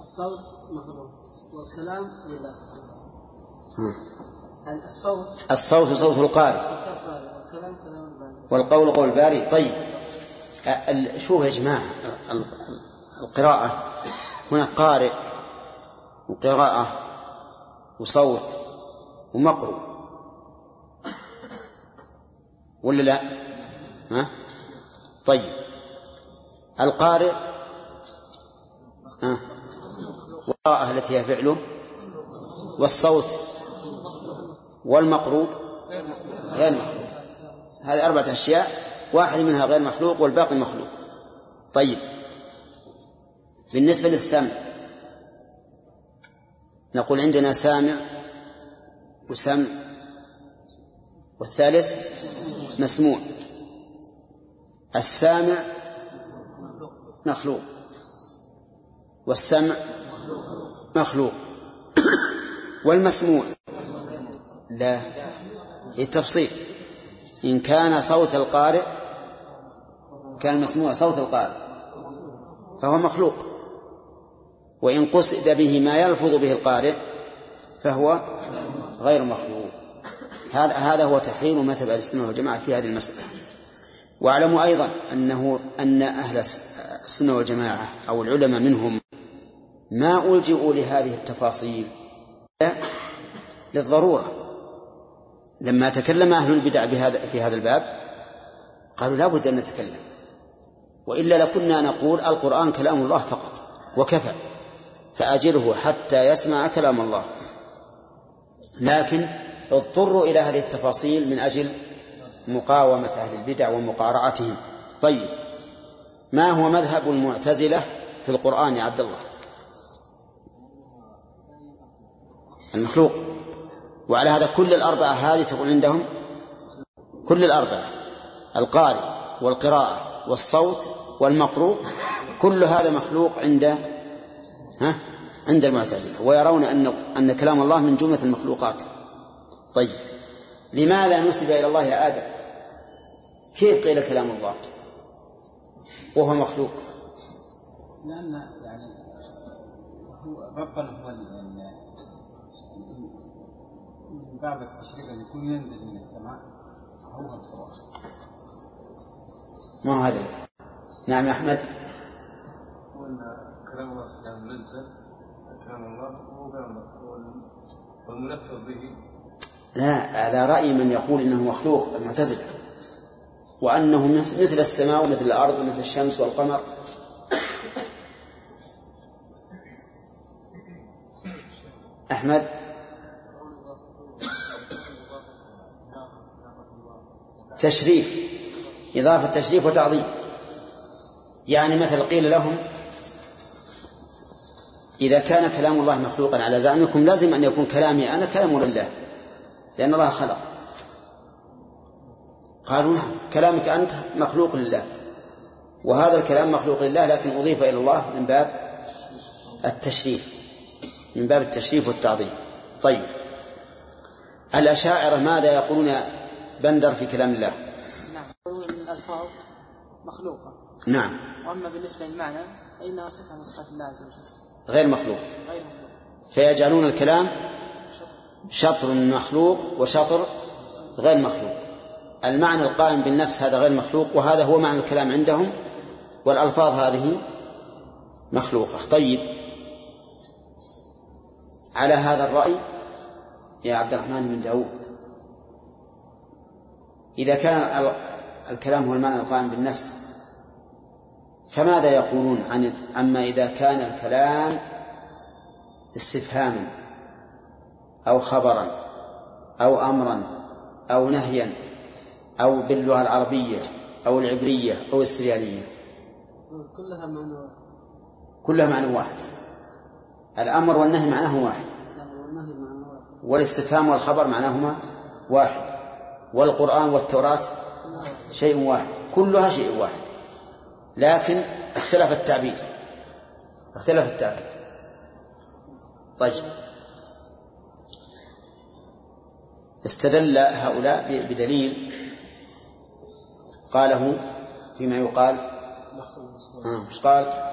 الصوت مخلوق والكلام لله الصوت. الصوت صوت القارئ. والقول قول الباري طيب. شوف يا جماعة القراءة. هنا قارئ وقراءة وصوت ومقروء ولا لا؟ ها؟ طيب. القارئ ها؟ والقراءة التي هي فعله. والصوت والمقروء غير مخلوق. هذه أربعة أشياء واحد منها غير مخلوق والباقي مخلوق. طيب. بالنسبة للسمع نقول عندنا سامع وسمع والثالث مسموع. السامع مخلوق والسمع مخلوق. والمسموع لا التفصيل إن كان صوت القارئ كان مسموع صوت القارئ فهو مخلوق. وإن قصد به ما يلفظ به القارئ فهو غير مخلوق. هذا هذا هو تحريم مذهب أهل السنة والجماعة في هذه المسألة. واعلموا أيضا أنه أن أهل السنة والجماعة أو العلماء منهم ما ألجئوا لهذه التفاصيل للضرورة. لما تكلم أهل البدع بهذا في هذا الباب قالوا لا بد أن نتكلم. وإلا لكنا نقول القرآن كلام الله فقط وكفى. فأجره حتى يسمع كلام الله. لكن اضطروا إلى هذه التفاصيل من أجل مقاومة أهل البدع ومقارعتهم. طيب ما هو مذهب المعتزلة في القرآن يا عبد الله؟ المخلوق. وعلى هذا كل الأربعة هذه تكون عندهم كل الأربعة القارئ والقراءة والصوت والمقروء كل هذا مخلوق عند ها؟ عند المعتزلة ويرون أن أن كلام الله من جملة المخلوقات. طيب لماذا نسب إلى الله آدم؟ كيف قيل كلام الله؟ وهو مخلوق. لأن يعني هو ربنا هو باب التشريع أن يكون ينزل من السماء هو القرآن. ما هذا؟ نعم يا أحمد. وأن كلام الله سبحانه منزل كلام الله هو والمنفذ به. لا على رأي من يقول إنه مخلوق المعتزلة وأنه مثل السماء ومثل الأرض ومثل الشمس والقمر. أحمد؟ تشريف إضافة تشريف وتعظيم. يعني مثل قيل لهم إذا كان كلام الله مخلوقا على زعمكم لازم أن يكون كلامي أنا كلام لله لأن الله خلق. قالوا نعم كلامك أنت مخلوق لله. وهذا الكلام مخلوق لله لكن أضيف إلى الله من باب التشريف من باب التشريف والتعظيم. طيب الأشاعرة ماذا يقولون بندر في كلام الله. نعم. الألفاظ مخلوقة. نعم. وأما بالنسبة للمعنى فانها صفة من صفات الله عز وجل. غير مخلوق. غير مخلوق. فيجعلون الكلام شطر مخلوق وشطر غير مخلوق. المعنى القائم بالنفس هذا غير مخلوق وهذا هو معنى الكلام عندهم والألفاظ هذه مخلوقة. طيب. على هذا الرأي يا عبد الرحمن بن داود. إذا كان الكلام هو المعنى القائم بالنفس فماذا يقولون عن عما إذا كان الكلام استفهاما أو خبرا أو أمرا أو نهيا أو باللغة العربية أو العبرية أو السريانية كلها معنى كلها معنى واحد. الأمر والنهي معناه واحد. واحد. والاستفهام والخبر معناهما واحد. والقرآن والتوراة شيء واحد كلها شيء واحد. لكن اختلف التعبير. اختلف التعبير. طيب. استدل هؤلاء بدليل قاله فيما يقال. آه، إيش قال؟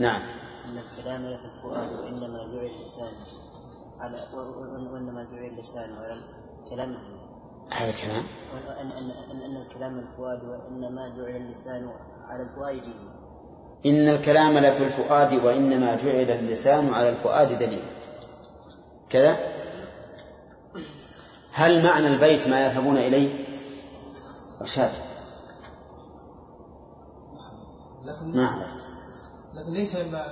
نعم. أن الكلام في الفؤاد وإنما جعل اللسان على وإنما جعل اللسان على الكلام. هذا الكلام؟ أن أن أن, أن الكلام الفؤاد وإنما جعل اللسان على الفؤاد. دليل إن الكلام لفي الفؤاد وإنما جعل اللسان على الفؤاد دليل. كذا؟ هل معنى البيت ما يذهبون إليه؟ رشاد لكن نعم. لكن ليس ما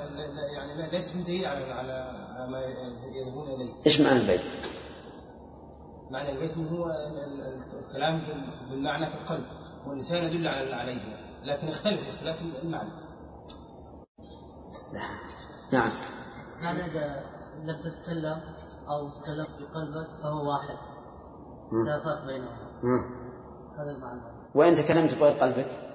يعني ليس من دليل على على ما يذهبون إليه. إيش معنى البيت؟ معنى البيت هو الكلام بالمعنى في القلب واللسان يدل على عليه لكن يختلف اختلاف المعنى. نعم. معنى إذا لم تتكلم أو تكلمت في قلبك فهو واحد. لا فرق بينهما. هذا المعنى. وإن تكلمت بغير قلبك؟